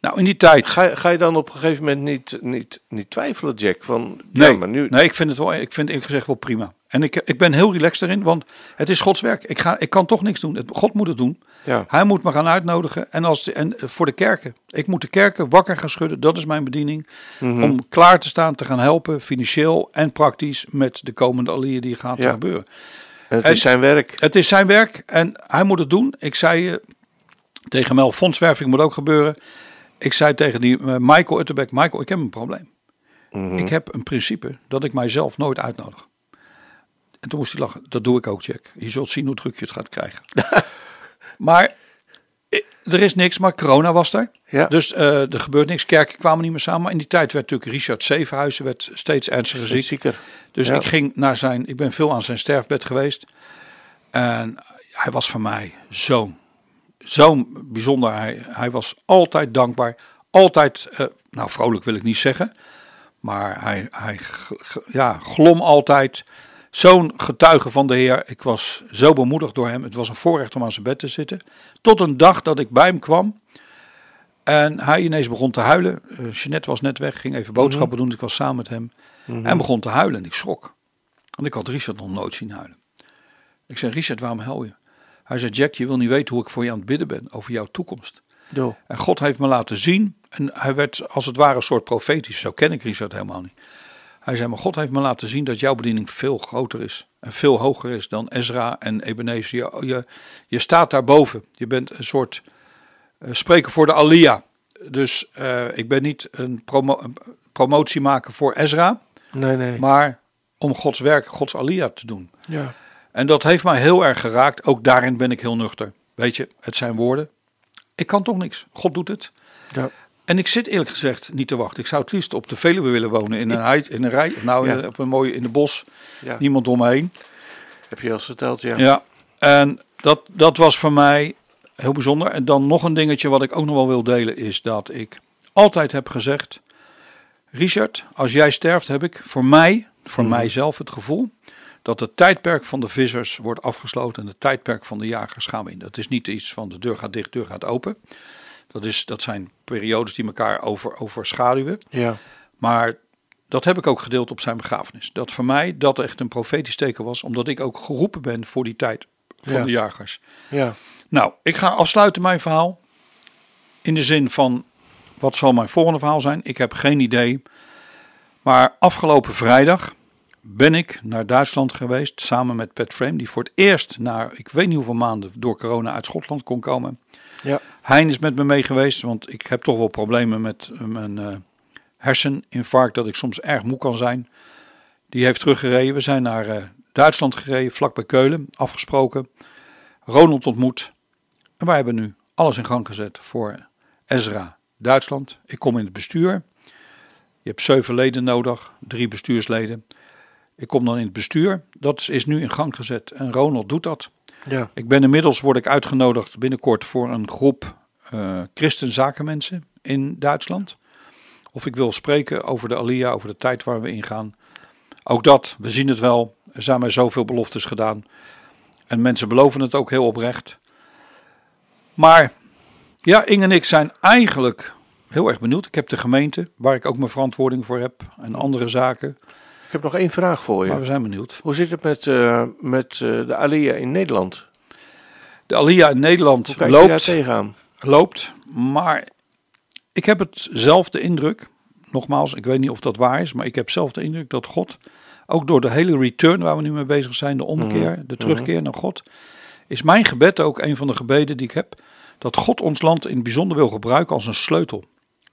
Nou, in die tijd. Ga, ga je dan op een gegeven moment niet, niet, niet twijfelen, Jack? Van, Nee, ja, maar nu... nee ik vind het wel, ik vind eerlijk gezegd wel prima. En ik, ik ben heel relaxed erin, want het is Gods werk. Ik, ga, ik kan toch niks doen. Het- God moet het doen. Ja. Hij moet me gaan uitnodigen. En, als, en voor de kerken. Ik moet de kerken wakker gaan schudden. Dat is mijn bediening. Mhm. Om klaar te staan te gaan helpen, financieel en praktisch, met de komende alliën die gaat Ja. gebeuren. En het En- is zijn werk. Het is zijn werk en hij moet het doen. Ik zei eh, tegen Mel, fondswerving moet ook gebeuren. Ik zei tegen die eh, Michael Utterbeck, Michael, ik heb een probleem. Mhm. Ik heb een principe dat ik mijzelf nooit uitnodig. En toen moest hij lachen. Dat doe ik ook, Jack. Je zult zien hoe druk je het gaat krijgen. maar eh, er is niks, maar corona was er. Ja. Dus eh, er gebeurt niks. Kerken kwamen niet meer samen. Maar in die tijd werd natuurlijk Richard Zevenhuizen werd steeds ernstiger ziek. Zieker. Dus Ja. ik ging naar zijn, ik ben veel aan zijn sterfbed geweest. En hij was voor mij zo'n, zo'n bijzonder. Hij, hij was altijd dankbaar. Altijd, eh, nou vrolijk wil ik niet zeggen. Maar hij, hij ja, glom altijd. Zo'n getuige van de Heer. Ik was zo bemoedigd door hem. Het was een voorrecht om aan zijn bed te zitten. Tot een dag dat ik bij hem kwam. En hij ineens begon te huilen. Eh Jeanette was net weg, ging even boodschappen doen. Ik was samen met hem. En begon te huilen en ik schrok. Want ik had Richard nog nooit zien huilen. Ik zei, Richard, waarom huil je? Hij zei, Jack, je wil niet weten hoe ik voor je aan het bidden ben over jouw toekomst. Jo. En God heeft me laten zien, en hij werd als het ware een soort profetisch, zo ken ik Richard helemaal niet. Hij zei, maar God heeft me laten zien dat jouw bediening veel groter is. En veel hoger is dan Ezra en Ebenezer. Je, je, je staat daarboven. Je bent een soort uh, spreker voor de Alia. Dus uh, ik ben niet een, promo een promotie maken voor Ezra. Nee, nee. Maar om Gods werk, Gods Alia te doen. Ja. En dat heeft mij heel erg geraakt. Ook daarin ben ik heel nuchter. Weet je, het zijn woorden. Ik kan toch niks. God doet het. Ja. En ik zit eerlijk gezegd niet te wachten. Ik zou het liefst op de Veluwe willen wonen. In een, heid, in een rij. Nou, Ja. op een mooie in de bos. Ja. Niemand om me heen. Heb je al verteld, ja. Ja. En dat, dat was voor mij heel bijzonder. En dan nog een dingetje wat ik ook nog wel wil delen. Is dat ik altijd heb gezegd. Richard, als jij sterft heb ik voor mij, voor Mhm. mijzelf het gevoel. Dat het tijdperk van de vissers wordt afgesloten. En het tijdperk van de jagers gaan we in. Dat is niet iets van de deur gaat dicht, deur gaat open. Dat, is, dat zijn periodes die elkaar over, overschaduwen. Ja. Maar dat heb ik ook gedeeld op zijn begrafenis. Dat voor mij dat echt een profetisch teken was, omdat ik ook geroepen ben voor die tijd van Ja. de jagers. Ja. Nou, ik ga afsluiten mijn verhaal. In de zin van, wat zal mijn volgende verhaal zijn? Ik heb geen idee. Maar afgelopen vrijdag ben ik naar Duitsland geweest, samen met Pat Frame, die voor het eerst na, ik weet niet hoeveel maanden, door corona uit Schotland kon komen. Ja. Hein is met me mee geweest, want ik heb toch wel problemen met eh, mijn eh, herseninfarct, dat ik soms erg moe kan zijn. Die heeft teruggereden. We zijn naar eh, Duitsland gereden, vlak bij Keulen, afgesproken. Ronald ontmoet. En wij hebben nu alles in gang gezet voor Ezra Duitsland. Ik kom in het bestuur. Je hebt zeven leden nodig, drie bestuursleden. Ik kom dan in het bestuur. Dat is nu in gang gezet en Ronald doet dat. Ja. Ik ben inmiddels word ik uitgenodigd binnenkort voor een groep eh christenzakenmensen in Duitsland. Of ik wil spreken over de Alia, over de tijd waar we ingaan. Ook dat, we zien het wel. Er zijn mij zoveel beloftes gedaan. En mensen beloven het ook heel oprecht. Maar ja, Inge en ik zijn eigenlijk heel erg benieuwd. Ik heb de gemeente, waar ik ook mijn verantwoording voor heb. En andere zaken. Ik heb nog één vraag voor je. Maar we zijn benieuwd. Hoe zit het met, eh, met eh, de Alia in Nederland? De Alia in Nederland loopt. tegenaan? loopt. Maar ik heb hetzelfde indruk. Nogmaals, ik weet niet of dat waar is, maar ik heb zelf de indruk dat God, ook door de hele return waar we nu mee bezig zijn, de omkeer, Mhm, de terugkeer naar God, is mijn gebed ook een van de gebeden die ik heb, dat God ons land in het bijzonder wil gebruiken als een sleutel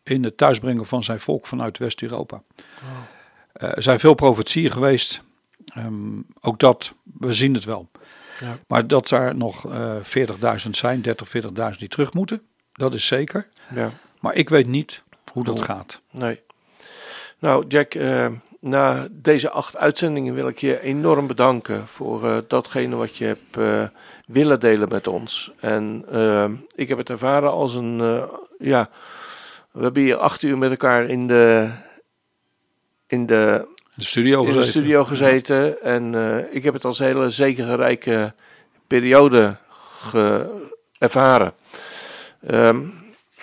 in het thuisbrengen van zijn volk vanuit West-Europa. Eh, er zijn veel profetieën geweest, Ehm, ook dat, we zien het wel. Ja. Maar dat er nog eh 40.000 zijn, 30, 40.000 die terug moeten, dat is zeker. Ja. Maar ik weet niet hoe dat gaat. Nee. Nou, Jack, eh, na deze acht uitzendingen wil ik je enorm bedanken voor eh, datgene wat je hebt eh, willen delen met ons. En eh, ik heb het ervaren als een, eh, ja, we hebben hier acht uur met elkaar in de, in de, de studio in de gezeten. studio gezeten. En eh, ik heb het als een hele zegenrijke periode ge- ervaren. Ehm,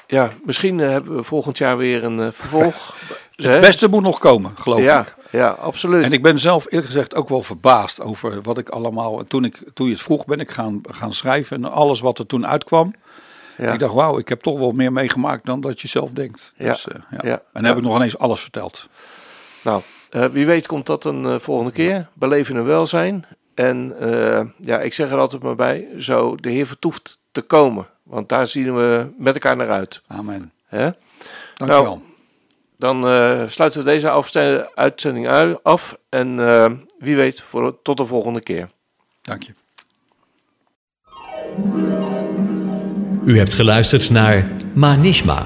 ja, misschien eh, hebben we volgend jaar weer een eh, vervolg. Het beste moet nog komen, geloof ja, ik. ja, absoluut. En ik ben zelf eerlijk gezegd ook wel verbaasd over wat ik allemaal. Toen, ik, toen je het vroeg, ben ik gaan, gaan schrijven. En alles wat er toen uitkwam. ja. Ik dacht, wauw, ik heb toch wel meer meegemaakt dan dat je zelf denkt. Ja, Dus, ja. ja, En dan heb ik nog ineens alles verteld. Nou, eh, wie weet komt dat een eh, volgende keer. Beleven en welzijn. En eh, ja, ik zeg er altijd maar bij, zo de Heer vertoeft te komen. Want daar zien we met elkaar naar uit. Amen. Hè? Dankjewel. Nou, Dan eh, sluiten we deze uitzending ui- af. En wie weet, voor, tot de volgende keer. Dank je. U hebt geluisterd naar Manishma.